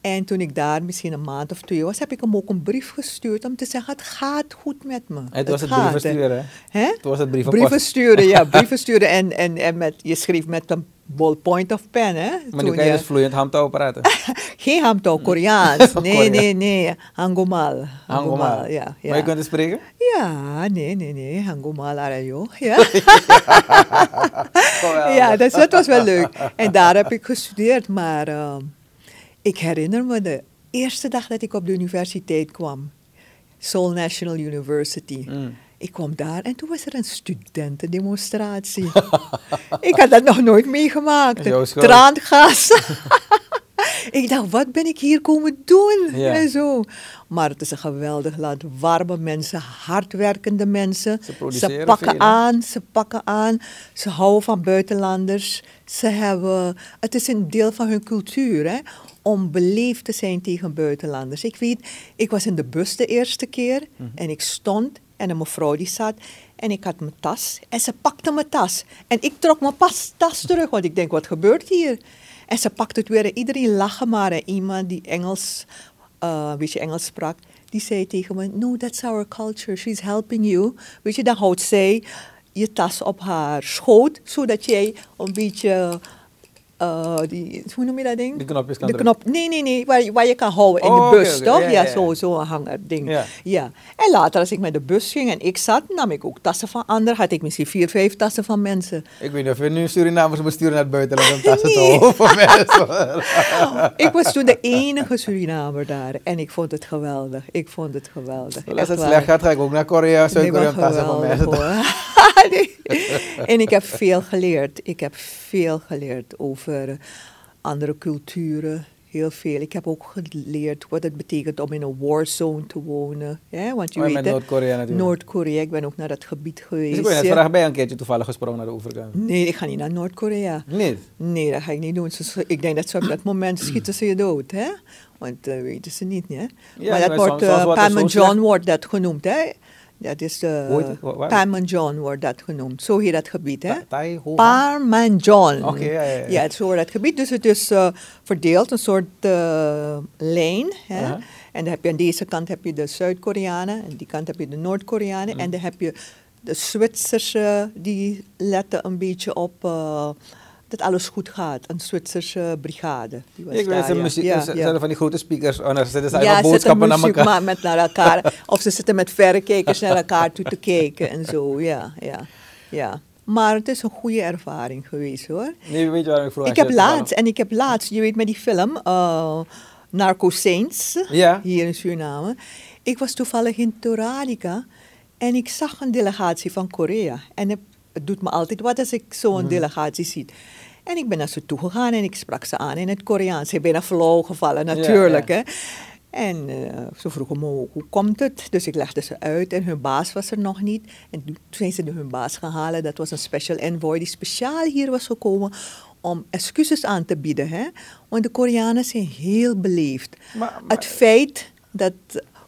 [SPEAKER 3] En toen ik daar misschien een maand of twee was, heb ik hem ook een brief gestuurd om te zeggen, het gaat goed met me.
[SPEAKER 1] Het was het brieven
[SPEAKER 3] hè."
[SPEAKER 1] sturen, hè? Het was het brieven
[SPEAKER 3] Brieven sturen, ja, brieven sturen. En, en, en met, je schreef met een ballpoint of pen, hè?
[SPEAKER 1] Maar nu
[SPEAKER 3] toen
[SPEAKER 1] kan je
[SPEAKER 3] je-
[SPEAKER 1] dus vloeiend hamtouw praten.
[SPEAKER 3] geen hamtouw, Koreaans. Nee, nee, nee. Hangomal.
[SPEAKER 1] Hangomal.
[SPEAKER 3] ja. ja.
[SPEAKER 1] Maar je kunt het spreken?
[SPEAKER 3] Ja, nee, nee, nee. Hangomal arayo. Ja, ja dus dat was wel leuk. En daar heb ik gestudeerd. Maar ehm, ik herinner me de eerste dag dat ik op de universiteit kwam. Seoul National University.
[SPEAKER 1] Mm.
[SPEAKER 3] Ik kwam daar en toen was er een studentendemonstratie. ik had dat nog nooit meegemaakt. Traangas. ik dacht, wat ben ik hier komen doen?
[SPEAKER 1] Ja.
[SPEAKER 3] En zo. Maar het is een geweldig land. Warme mensen, hardwerkende mensen.
[SPEAKER 1] Ze
[SPEAKER 3] pakken
[SPEAKER 1] veel,
[SPEAKER 3] aan, ze pakken aan. Ze houden van buitenlanders. Ze hebben, het is een deel van hun cultuur, hè, om beleefd te zijn tegen buitenlanders. Ik weet, ik was in de bus de eerste keer
[SPEAKER 1] Mhm.
[SPEAKER 3] en ik stond en een mevrouw die zat en ik had mijn tas en ze pakte mijn tas. En ik trok mijn pas, tas terug, want ik denk, wat gebeurt hier? En ze pakte het weer en iedereen lachte maar. En iemand die Engels, eh, weet je, Engels sprak, die zei tegen me, no, that's our culture, she's helping you. Weet je, dan houdt zij je tas op haar schoot, zodat jij een beetje eh, die, hoe noem je dat ding?
[SPEAKER 1] Die knopjes kan
[SPEAKER 3] De knop, nee, nee, nee, waar, je- waar je kan houden in
[SPEAKER 1] Oh,
[SPEAKER 3] de
[SPEAKER 1] oké,
[SPEAKER 3] bus, toch?
[SPEAKER 1] Ja,
[SPEAKER 3] Ja,
[SPEAKER 1] ja, ja.
[SPEAKER 3] zo, zo'n hanger ding.
[SPEAKER 1] Ja.
[SPEAKER 3] Ja. En later, als ik met de bus ging en ik zat, nam ik ook tassen van anderen. Had ik misschien vier, vijf tassen van mensen.
[SPEAKER 1] Ik weet niet of je nu Surinamers moet sturen naar het buitenland om tassen te
[SPEAKER 3] Nee.
[SPEAKER 1] houden voor mensen.
[SPEAKER 3] ik was toen de enige Surinamer daar en ik vond het geweldig. Ik vond het geweldig.
[SPEAKER 1] Als het slecht gaat, ga ik ook naar Korea, Zuid-Korea tassen van mensen te.
[SPEAKER 3] Nee. En ik heb veel geleerd. Ik heb veel geleerd over eh, andere culturen. Heel veel. Ik heb ook geleerd wat het betekent om in een warzone te wonen. Ja, want je
[SPEAKER 1] Oh,
[SPEAKER 3] weet
[SPEAKER 1] Noord-Korea natuurlijk.
[SPEAKER 3] Noord-Korea. Ik ben ook naar dat gebied geweest.
[SPEAKER 1] Dus ik net ben je een keertje toevallig gesprongen naar de overkant?
[SPEAKER 3] Nee, ik ga niet naar Noord-Korea.
[SPEAKER 1] Niet?
[SPEAKER 3] Nee, dat ga ik niet doen. Ik denk dat ze op dat moment schieten ze je dood, hè? Want dat weten ze niet, hè?
[SPEAKER 1] Ja,
[SPEAKER 3] maar dat wordt, eh,
[SPEAKER 1] slecht-
[SPEAKER 3] John wordt dat genoemd, hè? Dat is de... John wordt dat genoemd. Zo heet dat gebied, hè? John.
[SPEAKER 1] Oké, ja, ja, ja.
[SPEAKER 3] Ja, zo wordt dat gebied. Dus het is eh, verdeeld, een soort eh, lijn, hè? En dan heb je aan deze kant heb je de Zuid-Koreanen, en die kant heb je de Noord-Koreanen.
[SPEAKER 1] Mhm.
[SPEAKER 3] En dan heb je de Zwitserse, die letten een beetje op eh, dat alles goed gaat. Een Zwitserse brigade. Die was
[SPEAKER 1] Ik weet ze
[SPEAKER 3] ja.
[SPEAKER 1] muziek,
[SPEAKER 3] Ja,
[SPEAKER 1] ze
[SPEAKER 3] ja.
[SPEAKER 1] van die grote speakers, dan zitten ze
[SPEAKER 3] Ja,
[SPEAKER 1] boodschappen naar elkaar.
[SPEAKER 3] met naar elkaar. of ze zitten met verrekijkers naar elkaar toe te kijken en zo. Ja, ja, ja. Maar het is een goede ervaring geweest hoor.
[SPEAKER 1] Nee, weet je waarom ik vroeg?
[SPEAKER 3] Ik heb laatst, en ik heb laatst, je weet met die film, eh Narco Saints,
[SPEAKER 1] Ja.
[SPEAKER 3] hier in Suriname. Ik was toevallig in Toradica en ik zag een delegatie van Korea. En het, doet me altijd wat als ik zo'n
[SPEAKER 1] Mhm.
[SPEAKER 3] delegatie zie. En ik ben naar ze toe gegaan en ik sprak ze aan in het Koreaans. Ik ben bijna flauw gevallen natuurlijk.
[SPEAKER 1] ja.
[SPEAKER 3] Hè. En eh, ze vroegen me ook, hoe komt het? Dus ik legde ze uit en hun baas was er nog niet. En toen zijn ze hun baas gaan halen. Dat was een special envoy die speciaal hier was gekomen om excuses aan te bieden. Hè? Want de Koreanen zijn heel beleefd.
[SPEAKER 1] Maar- maar-
[SPEAKER 3] het feit dat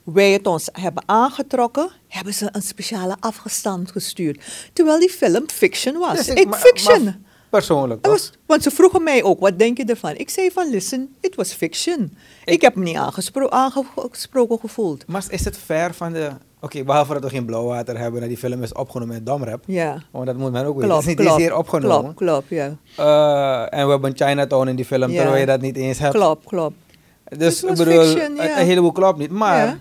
[SPEAKER 3] wij het ons hebben aangetrokken, hebben ze een speciale afgestand gestuurd. Terwijl die film fiction was.
[SPEAKER 1] Dus
[SPEAKER 3] ik,
[SPEAKER 1] maar-
[SPEAKER 3] fiction.
[SPEAKER 1] maar persoonlijk,
[SPEAKER 3] was, want ze vroegen mij ook, wat denk je ervan? Ik zei van, listen, it was fiction. Ik,
[SPEAKER 1] Ik-
[SPEAKER 3] heb me niet aangespro aangesproken gevoeld.
[SPEAKER 1] Maar is het ver van de... Oké, behalve dat we geen blauwwater hebben en die film is opgenomen met Damrap.
[SPEAKER 3] Ja,
[SPEAKER 1] Want dat moet men ook weten. Het is niet
[SPEAKER 3] klopt,
[SPEAKER 1] eens hier opgenomen.
[SPEAKER 3] Klopt, klopt, ja.
[SPEAKER 1] Eh, en we hebben Chinatown in die film,
[SPEAKER 3] Ja.
[SPEAKER 1] terwijl je dat niet eens hebt.
[SPEAKER 3] Klopt, klopt.
[SPEAKER 1] Dus ik bedoel,
[SPEAKER 3] fiction,
[SPEAKER 1] een,
[SPEAKER 3] ja.
[SPEAKER 1] een heleboel klopt niet. Maar
[SPEAKER 3] Ja.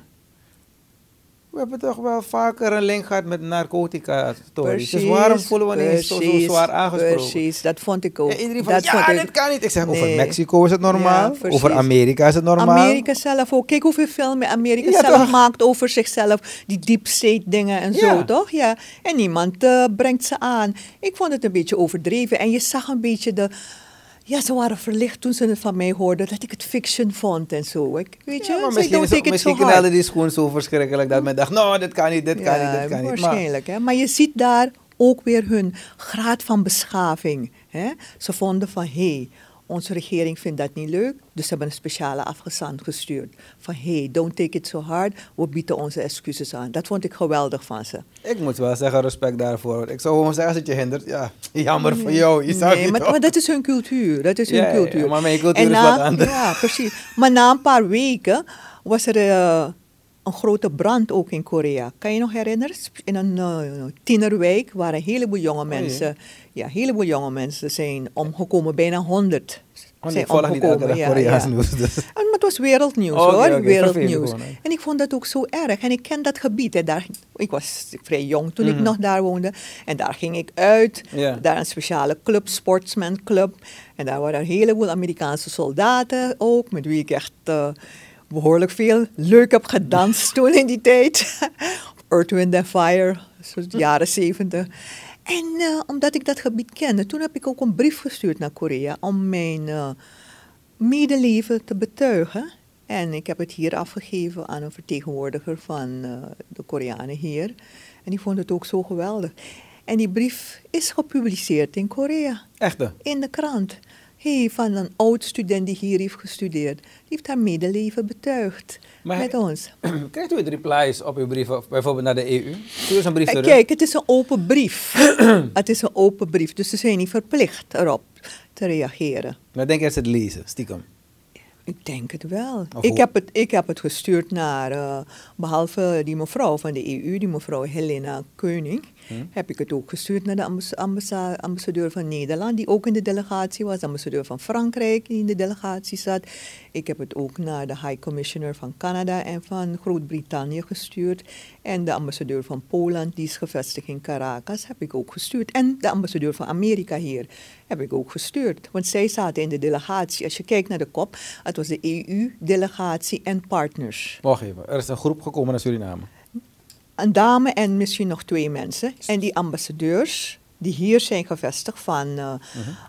[SPEAKER 1] We hebben toch wel vaker een link gehad met narcotica stories. Dus waarom voelen we niet zo, zo zwaar aangesproken?
[SPEAKER 3] Precies, dat vond ik ook.
[SPEAKER 1] Ja, iedereen van,
[SPEAKER 3] dat
[SPEAKER 1] ja,
[SPEAKER 3] ik-
[SPEAKER 1] dit kan niet. Ik zeg, over. Mexico is het normaal.
[SPEAKER 3] Ja,
[SPEAKER 1] over Amerika is het normaal.
[SPEAKER 3] Amerika zelf ook. Kijk hoeveel filmen Amerika
[SPEAKER 1] Ja,
[SPEAKER 3] zelf
[SPEAKER 1] toch?
[SPEAKER 3] maakt over zichzelf. Die deep state dingen en zo, toch? Ja. En niemand eh, brengt ze aan. Ik vond het een beetje overdreven. En je zag een beetje de... Ja, ze waren verlicht toen ze het van mij hoorden dat ik het fiction vond en zo. Ik, weet je,
[SPEAKER 1] Ja, maar misschien, is, die schoen zo verschrikkelijk dat men dacht, nou, dit kan niet, dit kan niet, dit kan niet. Maar,
[SPEAKER 3] waarschijnlijk. hè. Maar je ziet daar ook weer hun graad van beschaving. Hè. Ze vonden van, hé, hey, onze regering vindt dat niet leuk. Dus ze hebben een speciale afgezant gestuurd. Van, hey, don't take it so hard. We bieden onze excuses aan. Dat vond ik geweldig van ze.
[SPEAKER 1] ik moet wel zeggen, respect daarvoor. Ik zou gewoon zeggen, als het je hindert, ja, jammer voor jou. Je zou
[SPEAKER 3] nee, maar, dat is hun cultuur. Dat is hun
[SPEAKER 1] Ja,
[SPEAKER 3] cultuur.
[SPEAKER 1] maar mijn cultuur
[SPEAKER 3] En
[SPEAKER 1] is
[SPEAKER 3] na-
[SPEAKER 1] wat anders.
[SPEAKER 3] Ja, precies. Maar na een paar weken was er eh, een grote brand ook in Korea. Kan je nog herinneren? In een eh, tienerwijk waar een heleboel jonge
[SPEAKER 1] Oh,
[SPEAKER 3] mensen... Ja, een heleboel jonge mensen zijn omgekomen. Bijna honderd
[SPEAKER 1] Want
[SPEAKER 3] zijn
[SPEAKER 1] ik volg niet elke
[SPEAKER 3] omgekomen.
[SPEAKER 1] dag
[SPEAKER 3] Ja,
[SPEAKER 1] Koreaans
[SPEAKER 3] ja.
[SPEAKER 1] nieuws. Dus.
[SPEAKER 3] En, Maar het was wereldnieuws
[SPEAKER 1] Oké,
[SPEAKER 3] hoor, wereldnieuws.
[SPEAKER 1] gewoon,
[SPEAKER 3] en ik vond dat ook zo erg. En ik ken dat gebied. Hè. Daar, ik was vrij jong toen ik
[SPEAKER 1] Mhm.
[SPEAKER 3] nog daar woonde. En daar ging ik uit. Daar een speciale club, Sportsman Club. En daar waren een heleboel Amerikaanse soldaten ook, met wie ik echt eh, behoorlijk veel leuk heb gedanst toen in die tijd. Earth, Wind and Fire, jaren zeventig. En eh, omdat ik dat gebied kende, toen heb ik ook een brief gestuurd naar Korea om mijn eh, medeleven te betuigen. En ik heb het hier afgegeven aan een vertegenwoordiger van eh, de Koreanen hier. En die vond het ook zo geweldig. En die brief is gepubliceerd in Korea,
[SPEAKER 1] Echte.
[SPEAKER 3] in de krant. Hey, van een oud student die hier heeft gestudeerd. Die heeft haar medeleven betuigd
[SPEAKER 1] Maar-
[SPEAKER 3] met ons.
[SPEAKER 1] Krijgt u het replies op uw brief, bijvoorbeeld naar de EU? Stuur eens een brief
[SPEAKER 3] Eh,
[SPEAKER 1] terug.
[SPEAKER 3] Kijk, het is een open brief. het is een open brief, dus ze zijn niet verplicht erop te reageren.
[SPEAKER 1] Maar denk ze het lezen, stiekem?
[SPEAKER 3] Ik denk het wel. Ik heb het, ik heb het gestuurd naar, eh, behalve die mevrouw van de EU, die mevrouw Helena Keuning. Heb ik het ook gestuurd naar de ambas- ambassa- ambassadeur van Nederland, die ook in de delegatie was, de ambassadeur van Frankrijk, die in de delegatie zat. Ik heb het ook naar de High Commissioner van Canada en van Groot-Brittannië gestuurd. En de ambassadeur van Polen, die is gevestigd in Caracas, heb ik ook gestuurd. En de ambassadeur van Amerika hier heb ik ook gestuurd. Want zij zaten in de delegatie. Als je kijkt naar de kop, het was de EU-delegatie en partners.
[SPEAKER 1] Wacht even, er is een groep gekomen naar Suriname.
[SPEAKER 3] Een dame en misschien nog twee mensen. En die ambassadeurs die hier zijn gevestigd van eh,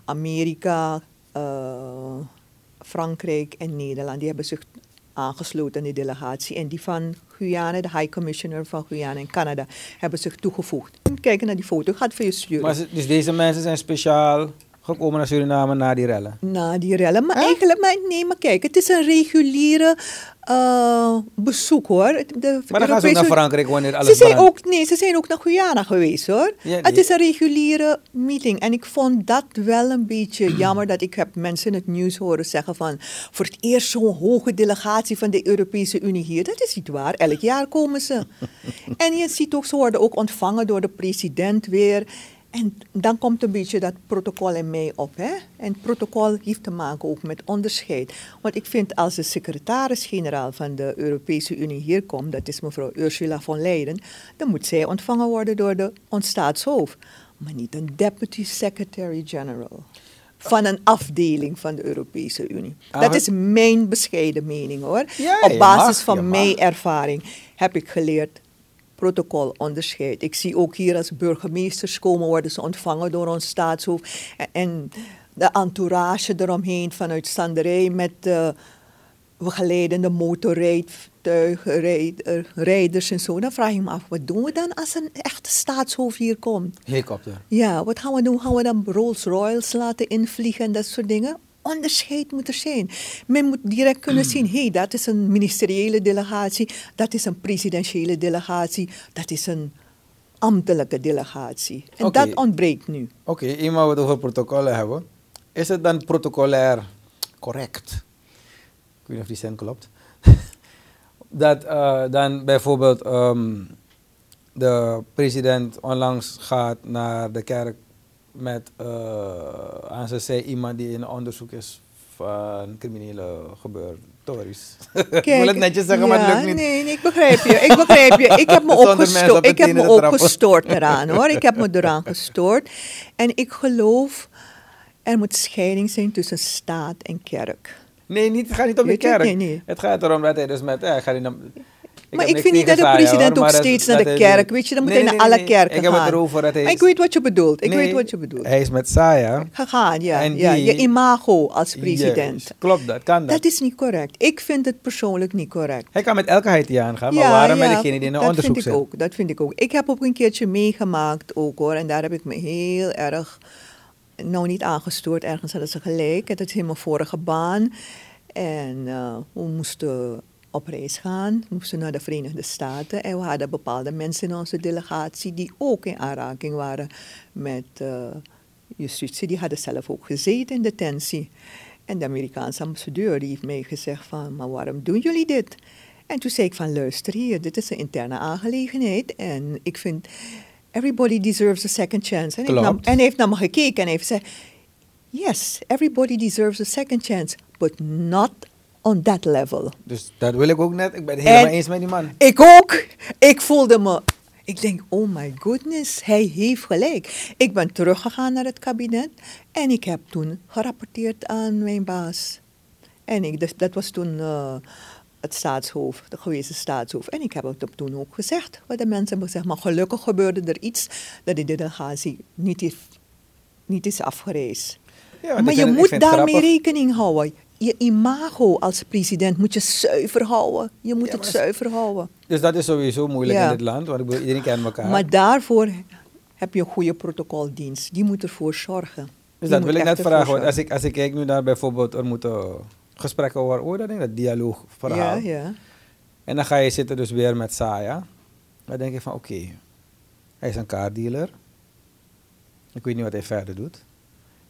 [SPEAKER 3] Amerika, eh, Frankrijk en Nederland, die hebben zich aangesloten aan die delegatie. En die van Guyana, de High Commissioner van Guyana en Canada, hebben zich toegevoegd. Kijk naar die foto, ik ga het voor je sturen.
[SPEAKER 1] Maar dus deze mensen zijn speciaal gekomen naar Suriname na die rellen.
[SPEAKER 3] Na die rellen. Maar eigenlijk, maar, nee, maar kijk, het is een reguliere eh, bezoek hoor. De
[SPEAKER 1] Maar dan gaan ze ook naar Frankrijk wanneer alles
[SPEAKER 3] Ze zijn,
[SPEAKER 1] brandt.
[SPEAKER 3] ook, nee, ze zijn ook naar Guyana geweest hoor.
[SPEAKER 1] Ja,
[SPEAKER 3] Het is een reguliere meeting. En ik vond dat wel een beetje jammer dat ik heb mensen in het nieuws horen zeggen van... voor het eerst zo'n hoge delegatie van de Europese Unie hier. Dat is niet waar. Elk jaar komen ze. en je ziet ook, ze worden ook ontvangen door de president weer. En dan komt een beetje dat protocol in mij op. Hè? En het protocol heeft te maken ook met onderscheid. Want ik vind als de secretaris-generaal van de Europese Unie hier komt, dat is mevrouw Ursula von Leyen, dan moet zij ontvangen worden door de ons staatshoofd. Maar niet een deputy secretary-general van een afdeling van de Europese Unie.
[SPEAKER 1] Ah,
[SPEAKER 3] dat is mijn bescheiden mening hoor.
[SPEAKER 1] Ja,
[SPEAKER 3] Op basis
[SPEAKER 1] mag,
[SPEAKER 3] van mijn ervaring heb ik geleerd protocol onderscheid. Ik zie ook hier als burgemeesters komen, worden ze ontvangen door ons staatshoofd. En, de entourage eromheen vanuit Sanderij met de begeleidende motorrijtuigen, rijd- eh, rijders en zo. Dan vraag je me af, wat doen we dan als een echte staatshoofd hier komt?
[SPEAKER 1] Helikopter.
[SPEAKER 3] Ja, wat gaan we doen? Gaan we dan Rolls Royals laten invliegen en dat soort dingen? Onderscheid moet er zijn. Men moet direct kunnen zien, hé, hey, dat is een ministeriële delegatie, dat is een presidentiële delegatie, dat is een ambtelijke delegatie. En dat ontbreekt nu.
[SPEAKER 1] Oké, eenmaal we het over protocollen hebben. Is het dan protocolair correct? Ik weet niet of die zin klopt. dat eh, dan bijvoorbeeld ehm, de president onlangs gaat naar de kerk met eh, zij iemand die in onderzoek is van criminele gebeurtories. ik wil het netjes zeggen, maar het lukt niet.
[SPEAKER 3] Nee, nee, ik begrijp je. Ik begrijp je. Ik heb me ik heb me ook gestoord eraan hoor. Ik heb me eraan gestoord. En ik geloof, er moet scheiding zijn tussen staat en kerk.
[SPEAKER 1] Nee, niet, het gaat niet om de kerk.
[SPEAKER 3] Nee, nee.
[SPEAKER 1] Het gaat erom dat hij dus met... Ja, ik ga niet naar,
[SPEAKER 3] maar ik vind niet dat de president
[SPEAKER 1] hoor,
[SPEAKER 3] ook steeds naar de kerk, weet je, dan moet
[SPEAKER 1] Nee,
[SPEAKER 3] hij naar
[SPEAKER 1] nee,
[SPEAKER 3] alle kerken
[SPEAKER 1] Ik heb het
[SPEAKER 3] gaan.
[SPEAKER 1] erover dat hij...
[SPEAKER 3] Maar ik weet wat je bedoelt. Ik weet wat je bedoelt.
[SPEAKER 1] Hij is met Saya.
[SPEAKER 3] Gegaan, ja. Je imago als president.
[SPEAKER 1] Klopt dat, kan dat.
[SPEAKER 3] Dat is niet correct. Ik vind het persoonlijk niet correct.
[SPEAKER 1] Hij kan met elke Haitiaan gaan, maar waarom met degene die in een
[SPEAKER 3] dat
[SPEAKER 1] onderzoek
[SPEAKER 3] vind ik
[SPEAKER 1] zit?
[SPEAKER 3] ook. Dat vind ik ook. Ik heb ook een keertje meegemaakt ook hoor. En daar heb ik me heel erg, nou niet aangestoord. Ergens hadden ze gelijk. Het is in mijn vorige baan. En eh, we moesten op reis gaan. Moesten naar de Verenigde Staten. En we hadden bepaalde mensen in onze delegatie die ook in aanraking waren met eh, justitie. Die hadden zelf ook gezeten in detentie. En de Amerikaanse ambassadeur die heeft mij gezegd van, maar waarom doen jullie dit? En toen zei ik van, luister hier, dit is een interne aangelegenheid. En ik vind, everybody deserves a second chance. En, nam, hij heeft naar me gekeken en hij heeft gezegd, yes, everybody deserves a second chance, but not on that level.
[SPEAKER 1] Dus dat wil ik ook net. Ik ben het helemaal
[SPEAKER 3] En-
[SPEAKER 1] eens met die man.
[SPEAKER 3] Ik ook. Ik voelde me. Ik denk, oh my goodness, hij heeft gelijk. Ik ben teruggegaan naar het kabinet en ik heb toen gerapporteerd aan mijn baas. En ik, dus dat was toen eh, het staatshoofd, de gewezen staatshoofd. En ik heb het toen ook gezegd, wat de mensen hebben gezegd. Maar gelukkig gebeurde er iets dat de delegatie niet is, niet is afgereisd.
[SPEAKER 1] Ja,
[SPEAKER 3] maar je
[SPEAKER 1] vind-
[SPEAKER 3] moet daarmee rekening houden. Je imago als president moet je zuiver houden. Je moet
[SPEAKER 1] Ja,
[SPEAKER 3] het zuiver houden.
[SPEAKER 1] Dus dat is sowieso moeilijk
[SPEAKER 3] Ja.
[SPEAKER 1] in dit land, want iedereen kent elkaar.
[SPEAKER 3] Maar daarvoor heb je een goede protocoldienst. Die moet ervoor zorgen.
[SPEAKER 1] dus
[SPEAKER 3] Die
[SPEAKER 1] dat wil ik net vragen, want als ik, als ik kijk nu naar bijvoorbeeld, er moeten gesprekken worden, hoe dat dialoogverhaal.
[SPEAKER 3] Ja, ja.
[SPEAKER 1] En dan ga je zitten dus weer met Saya. Dan denk je van, oké, hij is een kaartdealer. Ik weet niet wat hij verder doet.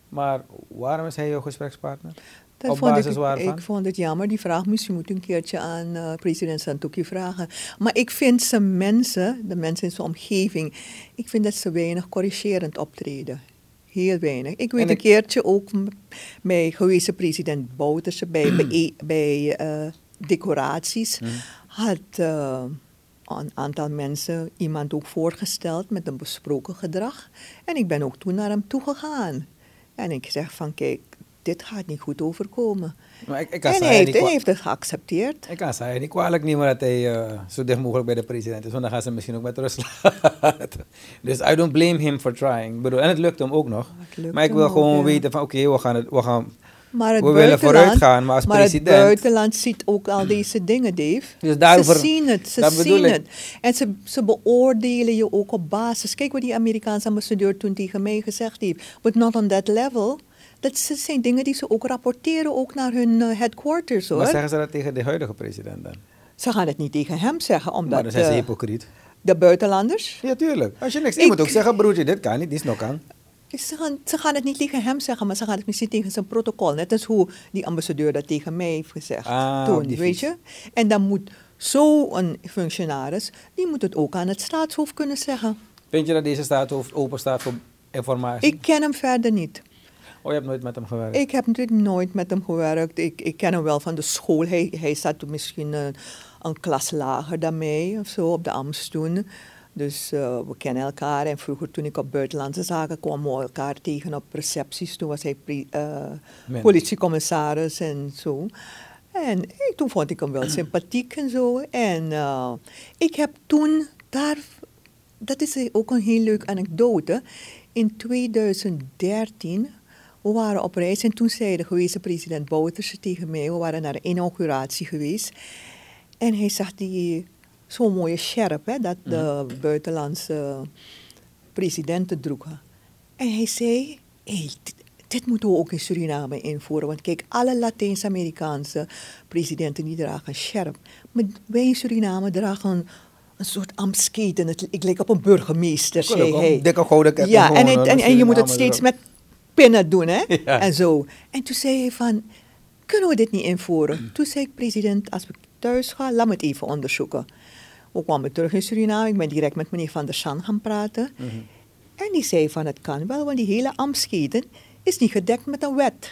[SPEAKER 1] Maar waarom is hij jouw gesprekspartner?
[SPEAKER 3] Dat
[SPEAKER 1] Op
[SPEAKER 3] vond
[SPEAKER 1] basis
[SPEAKER 3] ik,
[SPEAKER 1] waarvan?
[SPEAKER 3] ik vond het jammer, die vraag misschien moet een keertje aan eh, president Santokki vragen. Maar ik vind ze mensen, de mensen in zijn omgeving, ik vind dat ze weinig corrigerend optreden. Heel weinig. Ik weet
[SPEAKER 1] En
[SPEAKER 3] een keertje ook bij gewezen president Bouterse, bij, bij, bij eh, decoraties,
[SPEAKER 1] Hmm.
[SPEAKER 3] had eh, een aantal mensen iemand ook voorgesteld met een besproken gedrag. En ik ben ook toen naar hem toegegaan. En ik zeg van kijk, dit gaat niet goed overkomen.
[SPEAKER 1] Maar ik, ik
[SPEAKER 3] En hij heeft, het geaccepteerd.
[SPEAKER 1] Ik kan Saher niet kwalijk nemen dat hij eh, zo dicht mogelijk bij de president is. Want dan gaan ze misschien ook met rust laten. Dus I don't blame him for trying. Ik bedoel, en het lukt hem ook nog. Maar ik wil gewoon weten van oké, we gaan het, we gaan...
[SPEAKER 3] Maar het
[SPEAKER 1] We willen vooruit gaan, maar als
[SPEAKER 3] maar
[SPEAKER 1] president-
[SPEAKER 3] het buitenland ziet ook al deze dingen, Dave.
[SPEAKER 1] Dus daarover-
[SPEAKER 3] ze zien het, ze zien
[SPEAKER 1] ik.
[SPEAKER 3] het. En ze, ze beoordelen je ook op basis. Kijk wat die Amerikaanse ambassadeur toen tegen mij gezegd heeft. But not on that level. Dat zijn dingen die ze ook rapporteren, ook naar hun eh, headquarters hoor.
[SPEAKER 1] Maar zeggen ze dat tegen de huidige president dan?
[SPEAKER 3] Ze gaan het niet tegen hem zeggen, omdat
[SPEAKER 1] maar dan zijn ze
[SPEAKER 3] eh,
[SPEAKER 1] hypocriet.
[SPEAKER 3] de buitenlanders...
[SPEAKER 1] Ja, tuurlijk. Als je niks... Je
[SPEAKER 3] Ik-
[SPEAKER 1] moet ook zeggen, broertje, dit kan niet, dit is nog aan.
[SPEAKER 3] Ze gaan, ze gaan het niet tegen hem zeggen, maar ze gaan het misschien tegen zijn protocol. Net als hoe die ambassadeur dat tegen mij heeft gezegd
[SPEAKER 1] Ah,
[SPEAKER 3] toen, weet je. En dan moet zo'n functionaris, die moet het ook aan het staatshoofd kunnen zeggen.
[SPEAKER 1] Vind je dat deze staatshoofd open staat voor informatie?
[SPEAKER 3] Ik ken hem verder niet.
[SPEAKER 1] Oh, je hebt nooit met hem gewerkt?
[SPEAKER 3] Ik heb natuurlijk nooit met hem gewerkt. Ik, ik ken hem wel van de school. Hij, hij zat toen misschien een, een klas lager dan mij of zo op de Amst toen. Dus eh, we kennen elkaar. En vroeger toen ik op buitenlandse zaken kwam, we elkaar tegen op recepties. Toen was hij eh, politiecommissaris en zo. En ik, toen vond ik hem wel sympathiek en zo. En eh, ik heb toen daar, dat is ook een heel leuke anekdote. In 2013, we waren op reis en toen zei de gewezen president Bouterse tegen mij, we waren naar de inauguratie geweest. En hij zag die zo'n mooie sjerp, hè, dat de buitenlandse presidenten droegen. En hij zei, hey, dit, dit moeten we ook in Suriname invoeren. Want kijk, alle Latijns-Amerikaanse presidenten die dragen een sjerp. Maar wij in Suriname dragen een, soort ambtsketen. Het- Ik lijk op een burgemeester, zei hij.
[SPEAKER 1] een dikke gouden ketting
[SPEAKER 3] Ja, en, het- en, je moet het steeds met pinnen doen, hè?
[SPEAKER 1] Ja.
[SPEAKER 3] En zo. En toen zei hij van, kunnen we dit niet invoeren? Toen zei ik, president, als we thuis gaan, laat me het even onderzoeken. We kwamen terug in Suriname, ik ben direct met meneer Van der San gaan praten.
[SPEAKER 1] Mhm.
[SPEAKER 3] En die zei van, het kan wel, want die hele ambtsketen is niet gedekt met een wet.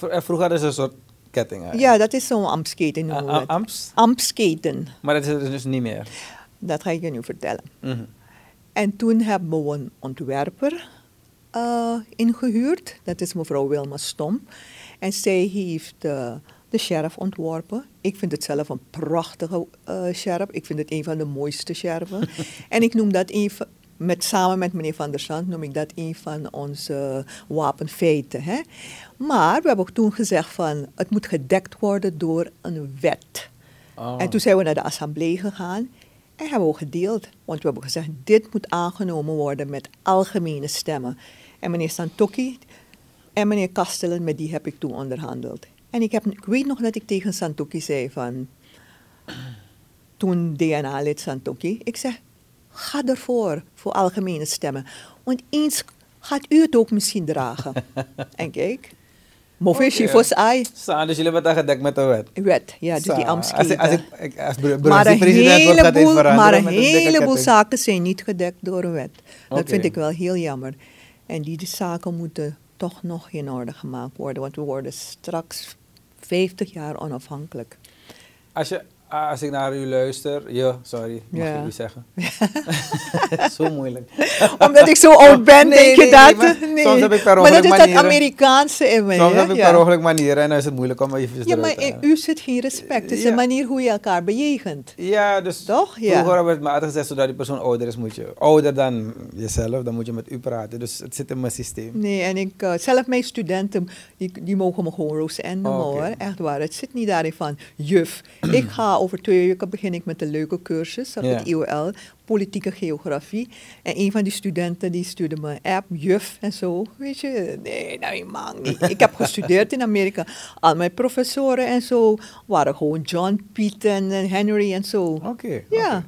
[SPEAKER 1] Eh, Vroeger hadden ze een soort ketting. hè?
[SPEAKER 3] Ja, dat is zo'n ambtsketen.
[SPEAKER 1] A-
[SPEAKER 3] noemen we
[SPEAKER 1] a-
[SPEAKER 3] het.
[SPEAKER 1] Amps?
[SPEAKER 3] Ambtsketen,
[SPEAKER 1] Maar dat is het dus niet meer.
[SPEAKER 3] dat ga ik je nu vertellen.
[SPEAKER 1] Mhm.
[SPEAKER 3] En toen hebben we een ontwerper eh, ingehuurd. Dat is mevrouw Wilma Stomp. En zij heeft eh, de sheriff ontworpen. Ik vind het zelf een prachtige sheriff. Ik vind het een van de mooiste sheriffen. en ik noem dat een van- met, samen met meneer Van der Sand noem ik dat een van onze wapenfeiten. Hè? Maar we hebben ook toen gezegd van het moet gedekt worden door een wet.
[SPEAKER 1] Oh.
[SPEAKER 3] En toen zijn we naar de assemblee gegaan en hebben we ook gedeeld. Want we hebben gezegd, dit moet aangenomen worden met algemene stemmen. En meneer Santokki en meneer Kastelen, met die heb ik toen onderhandeld. En ik, heb, ik weet nog dat ik tegen Santokki zei van, toen DNA-lid Santokki, ik zeg, ga ervoor, voor algemene stemmen. Want eens gaat u het ook misschien dragen. en kijk, Movishi was ai.
[SPEAKER 1] Sa, dus jullie hebben dat gedekt met de wet.
[SPEAKER 3] Wet, ja, dus
[SPEAKER 1] Sa,
[SPEAKER 3] die
[SPEAKER 1] Als, ik- als, als
[SPEAKER 3] Maar een heleboel, maar een heleboel zaken zijn niet gedekt door een wet. Dat vind ik wel heel jammer. En die, zaken moeten toch nog in orde gemaakt worden. Want we worden straks 50 jaar onafhankelijk.
[SPEAKER 1] Als, je, als ik naar u luister, je, sorry, mag
[SPEAKER 3] Ja.
[SPEAKER 1] ik u zeggen? Zo moeilijk.
[SPEAKER 3] Omdat ik zo oud ben,
[SPEAKER 1] Nee,
[SPEAKER 3] denk je
[SPEAKER 1] nee,
[SPEAKER 3] dat?
[SPEAKER 1] nee, maar soms heb ik per
[SPEAKER 3] maar dat is dat
[SPEAKER 1] manieren.
[SPEAKER 3] Amerikaanse in mij.
[SPEAKER 1] Soms
[SPEAKER 3] hè?
[SPEAKER 1] heb ik
[SPEAKER 3] ja.
[SPEAKER 1] per ongeluk manieren en dan is het moeilijk om even
[SPEAKER 3] Ja, maar in u zit geen respect. Het is
[SPEAKER 1] Ja.
[SPEAKER 3] de manier hoe je elkaar bejegent.
[SPEAKER 1] Ja, dus
[SPEAKER 3] Toch? Ja.
[SPEAKER 1] vroeger hebben we het maar altijd gezegd, zodat die persoon ouder is, moet je, ouder dan jezelf, dan moet je met u praten. Dus het zit in mijn systeem.
[SPEAKER 3] Nee, en ik, eh, zelf mijn studenten, die, die mogen me gewoon Roos en noemen
[SPEAKER 1] Oh, oké.
[SPEAKER 3] hoor. Echt waar. Het zit niet daarin van juf. ik ga over twee weken begin ik met een leuke cursus op het IOL, politieke geografie. En een van die studenten die stuurde me een app, juf en zo. Weet je, nee, nou man niet. Ik heb gestudeerd in Amerika. Al mijn professoren en zo waren gewoon John, Piet en en Henry en zo.
[SPEAKER 1] Oké.
[SPEAKER 3] Ja,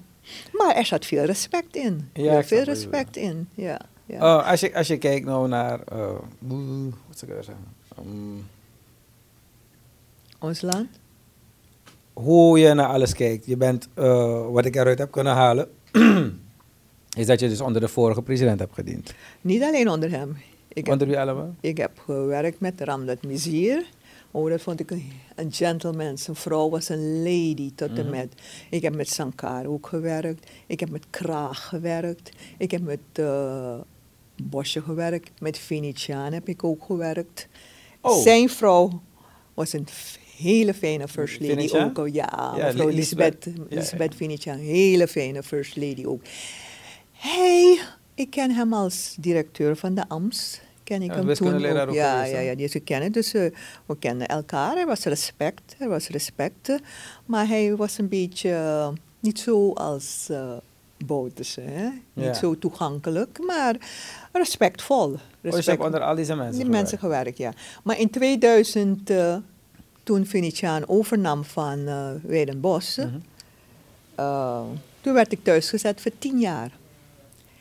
[SPEAKER 3] maar er zat veel respect in.
[SPEAKER 1] Ja,
[SPEAKER 3] veel respect in, ja. ja.
[SPEAKER 1] Oh, als, je, als je kijkt nou naar, eh, boe, wat zou ik zeggen? Um,
[SPEAKER 3] Ons land?
[SPEAKER 1] Hoe je naar alles kijkt. Je bent, eh, wat ik eruit heb kunnen halen, is dat je dus onder de vorige president hebt gediend.
[SPEAKER 3] Niet alleen onder hem. Ik
[SPEAKER 1] onder wie allemaal?
[SPEAKER 3] ik heb gewerkt met Ramdat Mizier. Oh, dat vond ik een, een gentleman. Zijn vrouw was een lady tot en
[SPEAKER 1] Mhm.
[SPEAKER 3] met. Ik heb met Sankar ook gewerkt. Ik heb met Kraag gewerkt. Ik heb met eh Bosje gewerkt. Met Venetiaan heb ik ook gewerkt.
[SPEAKER 1] Oh.
[SPEAKER 3] Zijn vrouw was een hele fijne first lady ook. Ja,
[SPEAKER 1] Ja,
[SPEAKER 3] mevrouw
[SPEAKER 1] Li-
[SPEAKER 3] Lisbeth, Venetiaan. Hele fijne first lady ook. Hij, ik ken hem als directeur van de AMS. Ken ik
[SPEAKER 1] Ja,
[SPEAKER 3] hem toen ook.
[SPEAKER 1] ook
[SPEAKER 3] Ja, ja, ja, die ze kennen. Dus eh, we kenden elkaar. Er was respect. Er was respect. Maar hij was een beetje eh, niet zo als eh Bouterse, hè? Niet
[SPEAKER 1] Ja.
[SPEAKER 3] zo toegankelijk, maar respectvol.
[SPEAKER 1] Oh, je
[SPEAKER 3] Respect-
[SPEAKER 1] hebt onder al deze mensen
[SPEAKER 3] die
[SPEAKER 1] gewerkt.
[SPEAKER 3] mensen gewerkt, ja. Maar in 2000, eh, toen Venetiaan overnam van eh Weidenbos,
[SPEAKER 1] Mhm.
[SPEAKER 3] eh, toen werd ik thuisgezet voor tien jaar.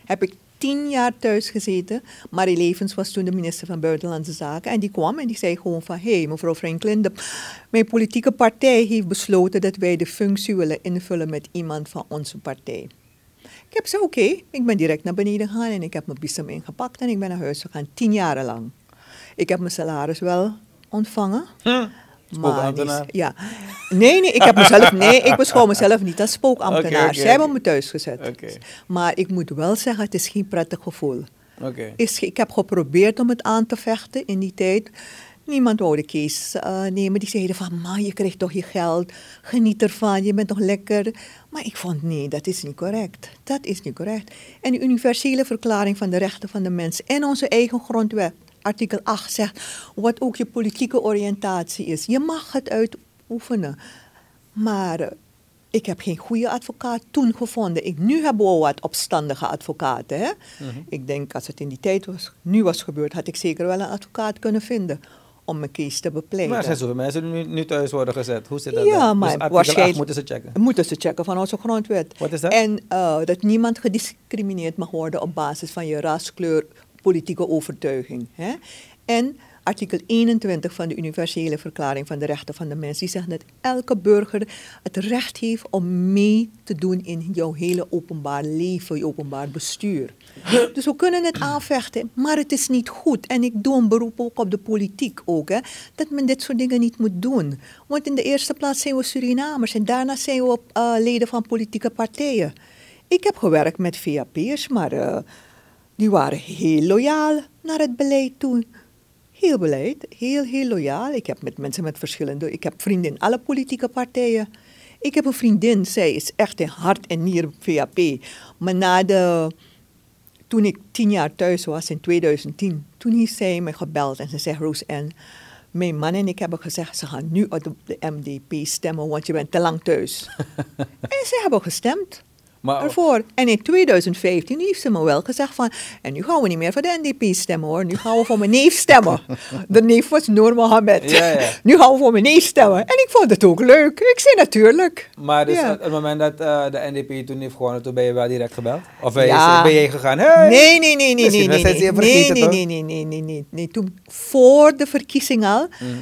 [SPEAKER 3] Heb ik tien jaar thuis gezeten. Marie Levens was toen de minister van Buitenlandse Zaken. En die kwam en die zei gewoon van... Hé, hey, mevrouw Franklin, de, mijn politieke partij heeft besloten... dat wij de functie willen invullen met iemand van onze partij. Ik heb gezegd, oké. Ik ben direct naar beneden gegaan en ik heb mijn bissem ingepakt... en ik ben naar huis gegaan, tien jaren lang. Ik heb mijn salaris wel ontvangen.
[SPEAKER 1] Spookambtenaar.
[SPEAKER 3] ja. Nee, nee, ik heb mezelf, nee, ik beschouw mezelf niet als spookambtenaar.
[SPEAKER 1] Oké,
[SPEAKER 3] Zij hebben me thuis gezet. Maar ik moet wel zeggen, het is geen prettig gevoel. Is, ik heb geprobeerd om het aan te vechten in die tijd. Niemand wou de case eh, nemen. Die zeiden van, man, je krijgt toch je geld. Geniet ervan, je bent toch lekker. Maar ik vond, nee, dat is niet correct. Dat is niet correct. En de universele verklaring van de rechten van de mens en onze eigen grondwet, artikel 8, zegt wat ook je politieke oriëntatie is. Je mag het uitoefenen. Maar eh, ik heb geen goede advocaat toen gevonden. Ik, nu hebben we wat opstandige advocaten. Hè?
[SPEAKER 1] Mhm.
[SPEAKER 3] Ik denk als het in die tijd was, nu was gebeurd, had ik zeker wel een advocaat kunnen vinden om mijn case te bepleiten.
[SPEAKER 1] Maar er zijn zoveel mensen nu, nu thuis worden gezet. Hoe zit dat
[SPEAKER 3] Ja,
[SPEAKER 1] dan?
[SPEAKER 3] maar
[SPEAKER 1] dus artikel
[SPEAKER 3] waarschijnlijk-
[SPEAKER 1] 8 moeten ze checken.
[SPEAKER 3] Moeten ze checken van onze grondwet.
[SPEAKER 1] Wat is dat?
[SPEAKER 3] En eh, dat niemand gediscrimineerd mag worden op basis van je ras, kleur, politieke overtuiging. Hè? En artikel 21 van de Universele Verklaring van de Rechten van de Mens, die zegt dat elke burger het recht heeft om mee te doen in jouw hele openbaar leven, je openbaar bestuur. Dus we kunnen het aanvechten, maar het is niet goed. En ik doe een beroep ook op de politiek ook, hè, dat men dit soort dingen niet moet doen. Want in de eerste plaats zijn we Surinamers en daarna zijn we eh, leden van politieke partijen. Ik heb gewerkt met VAP'ers, maar eh, die waren heel loyaal naar het beleid toen. Heel beleid, heel, heel loyaal. Ik heb met mensen met verschillende... Ik heb vrienden in alle politieke partijen. Ik heb een vriendin, zij is echt in hart en nier VAP. Maar na de... Toen ik tien jaar thuis was, in 2010... Toen heeft zij me gebeld en ze zegt... Roos en mijn man en ik hebben gezegd... ze gaan nu op de MDP stemmen, want je bent te lang thuis. en ze hebben gestemd
[SPEAKER 1] Maar,
[SPEAKER 3] ervoor. En in 2015 heeft ze me wel gezegd van... En nu gaan we niet meer voor de NDP stemmen hoor. Nu gaan we voor mijn neef stemmen. De neef was Noor Mohammed.
[SPEAKER 1] Ja, ja.
[SPEAKER 3] Nu gaan we voor mijn neef stemmen. En ik vond het ook leuk. Ik zei natuurlijk.
[SPEAKER 1] maar dus
[SPEAKER 3] Ja.
[SPEAKER 1] op het moment dat eh, de NDP toen heeft gewonnen, toen ben je wel direct gebeld? Of ben je,
[SPEAKER 3] Ja.
[SPEAKER 1] ben je gegaan, hey,
[SPEAKER 3] Nee, nee, nee, nee, nee, nee,
[SPEAKER 1] zijn ze
[SPEAKER 3] nee, nee, nee, nee, nee, nee, nee, nee, nee. Toen, voor de verkiezing al,
[SPEAKER 1] Mm.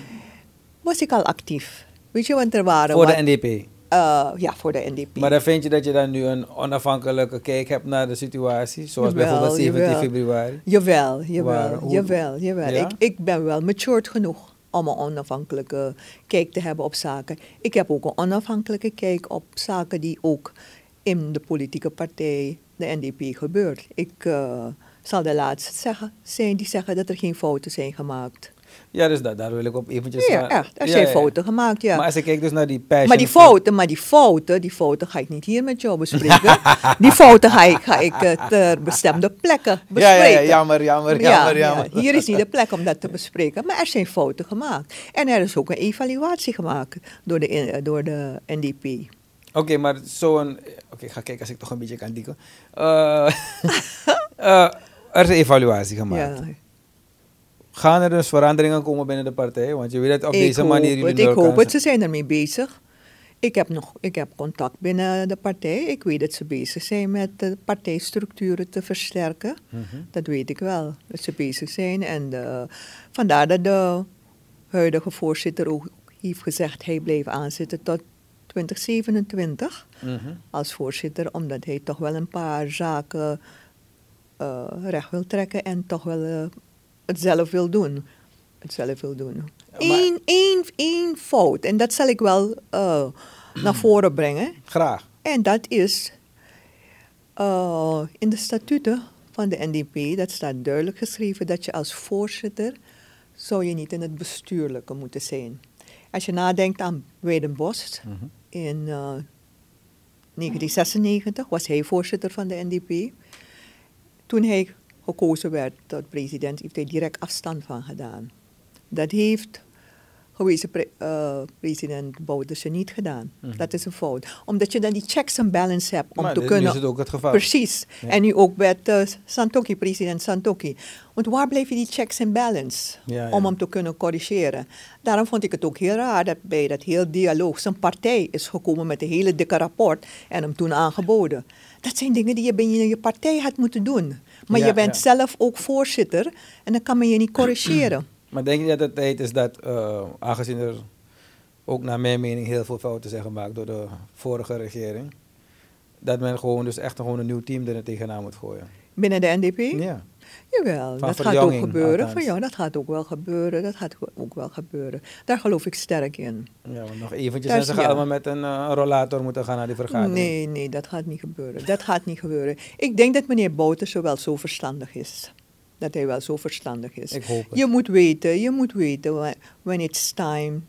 [SPEAKER 3] was ik al actief. Weet je, want er waren
[SPEAKER 1] Voor
[SPEAKER 3] wat-
[SPEAKER 1] de NDP.
[SPEAKER 3] Eh, ja, voor de NDP.
[SPEAKER 1] Maar dan vind je dat je dan nu een onafhankelijke kijk hebt naar de situatie? Zoals
[SPEAKER 3] Jawel,
[SPEAKER 1] bijvoorbeeld 17
[SPEAKER 3] jawel.
[SPEAKER 1] februari?
[SPEAKER 3] Jawel, jawel,
[SPEAKER 1] Waar- hoe-
[SPEAKER 3] jawel, jawel.
[SPEAKER 1] Ja?
[SPEAKER 3] Ik, ik ben wel matured genoeg om een onafhankelijke kijk te hebben op zaken. Ik heb ook een onafhankelijke kijk op zaken die ook in de politieke partij, de NDP, gebeurt. Ik eh, zal de laatste zeggen, zijn die zeggen dat er geen fouten zijn gemaakt.
[SPEAKER 1] Ja, dus dat, daar wil ik op eventjes...
[SPEAKER 3] Ja. Er
[SPEAKER 1] Ja,
[SPEAKER 3] zijn
[SPEAKER 1] ja.
[SPEAKER 3] fouten gemaakt, ja.
[SPEAKER 1] Maar als ik kijk dus naar die passion...
[SPEAKER 3] Maar die fouten, maar die fouten, die fouten ga ik niet hier met jou bespreken. die fouten ga ik, ga ik eh, ter bestemde plekken
[SPEAKER 1] Ja,
[SPEAKER 3] bespreken.
[SPEAKER 1] ja, ja, jammer, jammer,
[SPEAKER 3] Ja,
[SPEAKER 1] jammer,
[SPEAKER 3] ja,
[SPEAKER 1] jammer.
[SPEAKER 3] hier is niet de plek om dat te bespreken. Maar er zijn fouten gemaakt. En er is ook een evaluatie gemaakt door de, eh, door de NDP.
[SPEAKER 1] Oké, maar zo'n... Oké, ik ga kijken als ik toch een beetje kan dikken. Eh, eh, er is een evaluatie gemaakt.
[SPEAKER 3] Ja.
[SPEAKER 1] Gaan er dus veranderingen komen binnen de partij? Want je weet dat op
[SPEAKER 3] Ik
[SPEAKER 1] deze
[SPEAKER 3] hoop
[SPEAKER 1] manier
[SPEAKER 3] het, Ik hoop het, ze zijn ermee bezig. Ik heb, nog, ik heb contact binnen de partij. Ik weet dat ze bezig zijn met de partijstructuren te versterken.
[SPEAKER 1] Mhm.
[SPEAKER 3] Dat weet ik wel, dat ze bezig zijn. En eh, vandaar dat de huidige voorzitter ook heeft gezegd hij bleef aanzitten tot 2027
[SPEAKER 1] Mhm.
[SPEAKER 3] als voorzitter, omdat hij toch wel een paar zaken eh, recht wil trekken en toch wel eh, het zelf wil doen. Het zelf wil doen. Eén, één, één fout, en dat zal ik wel eh, naar voren brengen.
[SPEAKER 1] Graag.
[SPEAKER 3] En dat is eh, in de statuten van de NDP, dat staat duidelijk geschreven dat je als voorzitter zou je niet in het bestuurlijke moeten zijn. Als je nadenkt aan Weidenbos,
[SPEAKER 1] Mhm.
[SPEAKER 3] in eh, 1996 was hij voorzitter van de NDP. Toen hij gekozen werd tot president, heeft hij direct afstand van gedaan. Dat heeft gewezen pre- eh, president Bouterse niet gedaan.
[SPEAKER 1] Mhm.
[SPEAKER 3] Dat is een fout. Omdat je dan die checks and balance hebt om
[SPEAKER 1] maar
[SPEAKER 3] te
[SPEAKER 1] dit-
[SPEAKER 3] kunnen...
[SPEAKER 1] nu is het ook het geval.
[SPEAKER 3] Precies.
[SPEAKER 1] Ja.
[SPEAKER 3] En nu ook met eh, Santoki, president Santoki. Want waar blijven die checks and balance
[SPEAKER 1] Ja, ja.
[SPEAKER 3] om hem te kunnen corrigeren? Daarom vond ik het ook heel raar dat bij dat heel dialoog zijn partij is gekomen met een hele dikke rapport en hem toen aangeboden. Dat zijn dingen die je binnen je partij had moeten doen. Maar
[SPEAKER 1] Ja,
[SPEAKER 3] je bent
[SPEAKER 1] ja.
[SPEAKER 3] zelf ook voorzitter en dan kan men je niet corrigeren.
[SPEAKER 1] Maar denk je dat het tijd is dat, eh, aangezien er ook naar mijn mening heel veel fouten zijn gemaakt door de vorige regering, dat men gewoon dus echt gewoon een nieuw team er tegenaan moet gooien?
[SPEAKER 3] Binnen de NDP?
[SPEAKER 1] Ja.
[SPEAKER 3] Jawel,
[SPEAKER 1] Van
[SPEAKER 3] dat gaat ook gebeuren.
[SPEAKER 1] althans.
[SPEAKER 3] Van, ja, dat gaat ook wel gebeuren. Dat gaat ook wel gebeuren. Daar geloof ik sterk in.
[SPEAKER 1] Ja, want nog eventjes en ze gaan allemaal met een, eh, een rollator moeten gaan naar die vergadering.
[SPEAKER 3] Nee, nee, dat gaat niet gebeuren. Dat gaat niet gebeuren. Ik denk dat meneer Bouterse wel zo verstandig is. Dat hij wel zo verstandig is.
[SPEAKER 1] Ik hoop het.
[SPEAKER 3] Je moet weten, je moet weten when it's time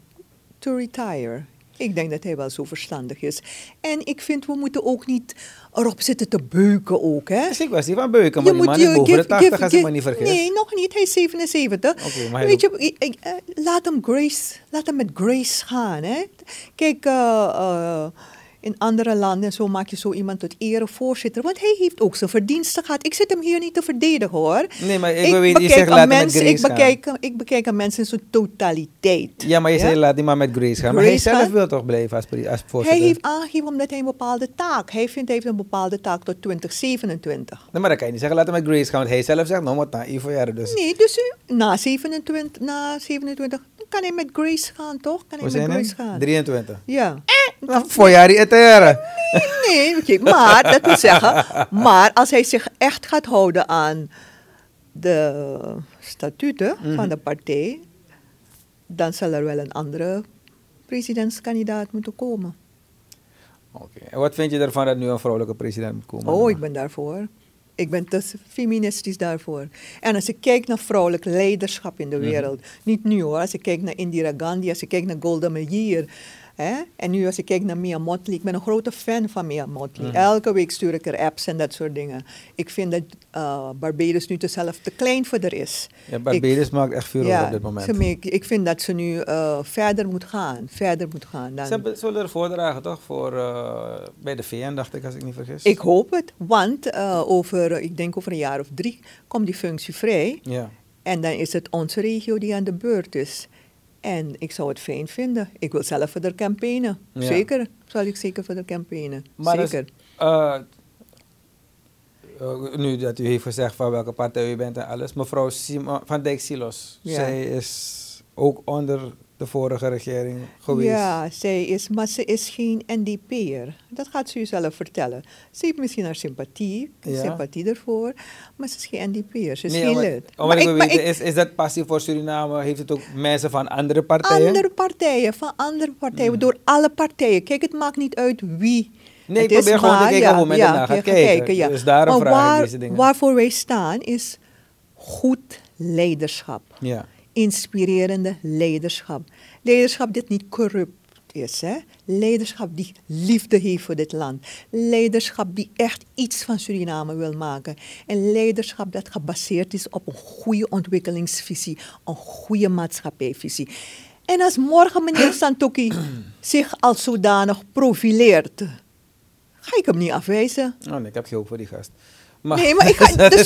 [SPEAKER 3] to retire. Ik denk dat hij wel zo verstandig is. En ik vind, we moeten ook niet erop zitten te beuken ook, hè.
[SPEAKER 1] Is een kwestie van beuken, maar die man is boven de 80
[SPEAKER 3] give-
[SPEAKER 1] als ik me niet vergis.
[SPEAKER 3] Nee, nog niet. Hij is 77.
[SPEAKER 1] Oké, maar
[SPEAKER 3] Weet je, ik- ik, eh, laat, hem grace, laat hem met grace gaan. Hè? Kijk, eh, eh, in andere landen zo maak je zo iemand tot erevoorzitter. Want hij heeft ook zijn verdiensten gehad. Ik zit hem hier niet te verdedigen hoor.
[SPEAKER 1] Nee, maar ik, weet, je
[SPEAKER 3] bekijk
[SPEAKER 1] zegt
[SPEAKER 3] een
[SPEAKER 1] laat hem met Grace
[SPEAKER 3] ik
[SPEAKER 1] gaan.
[SPEAKER 3] bekijk, ik bekijk een mens in zijn totaliteit.
[SPEAKER 1] Ja, maar je
[SPEAKER 3] Ja?
[SPEAKER 1] zei laat die man met Grace gaan. maar hij zelf
[SPEAKER 3] gaan?
[SPEAKER 1] wil toch blijven als, als
[SPEAKER 3] Hij
[SPEAKER 1] voorzitter?
[SPEAKER 3] heeft aangegeven omdat hij een bepaalde taak. Hij vindt hij heeft een bepaalde taak tot 2027.
[SPEAKER 1] Nee, maar dan kan je niet zeggen laat hem met Grace gaan. Want hij zelf zegt, nou wat na Ivo jaren dus.
[SPEAKER 3] Nee, dus u- na 27, na 27 kan hij met Grace gaan, toch? Kan hij met Grace gaan.
[SPEAKER 1] 23.
[SPEAKER 3] Ja.
[SPEAKER 1] Nou, Voor jaar die eteren.
[SPEAKER 3] Nee, kijk, maar dat wil zeggen, maar als hij zich echt gaat houden aan de statuten
[SPEAKER 1] Mhm.
[SPEAKER 3] van de partij, dan zal er wel een andere presidentskandidaat moeten komen.
[SPEAKER 1] Oké. En wat vind je ervan dat nu een vrouwelijke president moet komen?
[SPEAKER 3] Oh, ik ben daarvoor. Ik ben te feministisch daarvoor. En als ik kijk naar vrouwelijk leiderschap in de
[SPEAKER 1] Mhm.
[SPEAKER 3] wereld, niet nu hoor, als ik kijk naar Indira Gandhi, als ik kijk naar Golda Meir, en nu als ik kijk naar Mia Motley, ik ben een grote fan van Mia Motley.
[SPEAKER 1] Mhm.
[SPEAKER 3] Elke week stuur ik er apps en dat soort dingen. Ik vind dat eh, Barbados nu zelf te klein voor er is.
[SPEAKER 1] Ja, Barbados maakt echt vuur
[SPEAKER 3] ja,
[SPEAKER 1] op dit moment.
[SPEAKER 3] ik vind dat ze nu eh, verder moet gaan, verder moet gaan. Dan,
[SPEAKER 1] Ze hebben- zullen er voordragen toch? Voor, eh, bij de VN dacht ik, als ik niet vergis.
[SPEAKER 3] Ik hoop het, want over, ik denk over een jaar of drie komt die functie vrij.
[SPEAKER 1] Ja.
[SPEAKER 3] En dan is het onze regio die aan de beurt is. En ik zou het fijn vinden. Ik wil zelf voor de campaignen.
[SPEAKER 1] Ja.
[SPEAKER 3] Zeker, zal ik zeker voor de campaignen.
[SPEAKER 1] Maar dus-
[SPEAKER 3] zeker.
[SPEAKER 1] eh, eh, nu dat u heeft gezegd van welke partij u bent en alles. Mevrouw Sima, van Dijk Silos.
[SPEAKER 3] Ja.
[SPEAKER 1] Zij is ook onder de vorige regering geweest.
[SPEAKER 3] Ja, zij is, maar ze is geen NDP'er. Dat gaat ze u zelf vertellen. Ze heeft misschien haar sympathie,
[SPEAKER 1] Ja.
[SPEAKER 3] sympathie ervoor, maar ze is geen NDP'er. Ze is
[SPEAKER 1] Nee,
[SPEAKER 3] geen
[SPEAKER 1] maar-
[SPEAKER 3] lid.
[SPEAKER 1] Omdat
[SPEAKER 3] Maar
[SPEAKER 1] ik wil is, is dat passie voor Suriname? Heeft het ook mensen van andere partijen?
[SPEAKER 3] andere partijen, van andere partijen,
[SPEAKER 1] Hmm.
[SPEAKER 3] door alle partijen. Kijk, het maakt niet uit wie.
[SPEAKER 1] Nee, ik
[SPEAKER 3] Het is
[SPEAKER 1] probeer gewoon te
[SPEAKER 3] maar-
[SPEAKER 1] kijken hoe men ernaar gaat kijken.
[SPEAKER 3] ja.
[SPEAKER 1] Dus daarom
[SPEAKER 3] maar
[SPEAKER 1] vraag ik
[SPEAKER 3] waar,
[SPEAKER 1] deze dingen.
[SPEAKER 3] Waarvoor wij staan is goed leiderschap.
[SPEAKER 1] Ja.
[SPEAKER 3] Inspirerende leiderschap. Leiderschap dat niet corrupt is. Hè? Leiderschap die liefde heeft voor dit land. Leiderschap die echt iets van Suriname wil maken. En leiderschap dat gebaseerd is op een goede ontwikkelingsvisie, een goede maatschappijvisie. En als morgen meneer Santoki zich als zodanig profileert, ga ik hem niet afwijzen.
[SPEAKER 1] Oh nee, ik heb geen hoop voor die gast.
[SPEAKER 3] Nee, maar ik ga, dus
[SPEAKER 1] is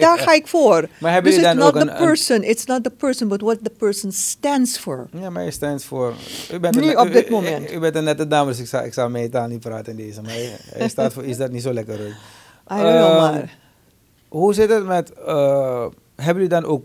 [SPEAKER 3] daar ga ik voor.
[SPEAKER 1] Maar hebben
[SPEAKER 3] dus it's
[SPEAKER 1] dan
[SPEAKER 3] not
[SPEAKER 1] ook
[SPEAKER 3] the
[SPEAKER 1] een-
[SPEAKER 3] person, it's not the person, but what the person stands for.
[SPEAKER 1] Ja, maar je stands voor... U bent
[SPEAKER 3] Nu op
[SPEAKER 1] u-
[SPEAKER 3] dit
[SPEAKER 1] u-
[SPEAKER 3] moment.
[SPEAKER 1] U, bent een nette dame, dus ik zou, ik zou mee taal niet praten in deze. Maar hij, hij staat voor iets dat niet zo lekker is.
[SPEAKER 3] I don't know,
[SPEAKER 1] Ehm,
[SPEAKER 3] maar...
[SPEAKER 1] Hoe zit het met... eh, hebben jullie dan ook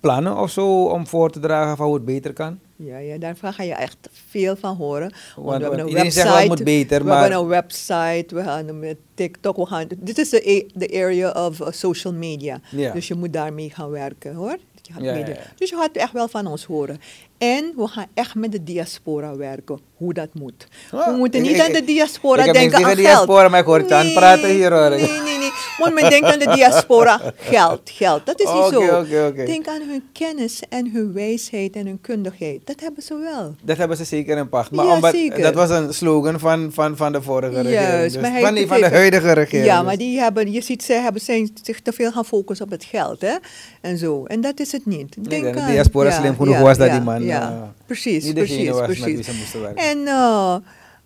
[SPEAKER 1] plannen of zo om voor te dragen van hoe het beter kan?
[SPEAKER 3] Ja, ja, daarvan ga je echt veel van horen. Want,
[SPEAKER 1] Want-
[SPEAKER 3] we hebben een website.
[SPEAKER 1] zegt moet beter,
[SPEAKER 3] we
[SPEAKER 1] maar-
[SPEAKER 3] hebben een website, we gaan met TikTok, we gaan... Dit is de de area of uh, social media.
[SPEAKER 1] Ja.
[SPEAKER 3] Dus je moet daarmee gaan werken, hoor. Je gaat
[SPEAKER 1] Ja, ja.
[SPEAKER 3] Dus je gaat echt wel van ons horen. En we gaan echt met de diaspora werken, hoe dat moet.
[SPEAKER 1] Ah,
[SPEAKER 3] we moeten
[SPEAKER 1] ik-
[SPEAKER 3] niet
[SPEAKER 1] ik-
[SPEAKER 3] aan de diaspora
[SPEAKER 1] ik
[SPEAKER 3] denken aan
[SPEAKER 1] tegen
[SPEAKER 3] geld.
[SPEAKER 1] diaspora, maar ik hoor het je aan het praten hier, hoor ik.
[SPEAKER 3] Nee, nee, nee. Want men denkt aan de diaspora, geld, geld. Dat is niet zo. Denk aan hun kennis en hun wijsheid en hun kundigheid. Dat hebben ze wel.
[SPEAKER 1] Dat hebben ze zeker in pacht. Maar
[SPEAKER 3] Ja,
[SPEAKER 1] omdat,
[SPEAKER 3] zeker.
[SPEAKER 1] dat was een slogan van, van, van de vorige regering. Dus.
[SPEAKER 3] maar hij
[SPEAKER 1] van, die, van de huidige regering.
[SPEAKER 3] Ja,
[SPEAKER 1] dus.
[SPEAKER 3] maar die hebben, je ziet, ze hebben zijn zich te veel gaan focussen op het geld, hè? En zo. En dat is het niet.
[SPEAKER 1] Ik
[SPEAKER 3] Denk aan-
[SPEAKER 1] de diaspora slim genoeg was dat die man,
[SPEAKER 3] Ja,
[SPEAKER 1] eh,
[SPEAKER 3] precies, precies, precies.
[SPEAKER 1] Ze.
[SPEAKER 3] En eh,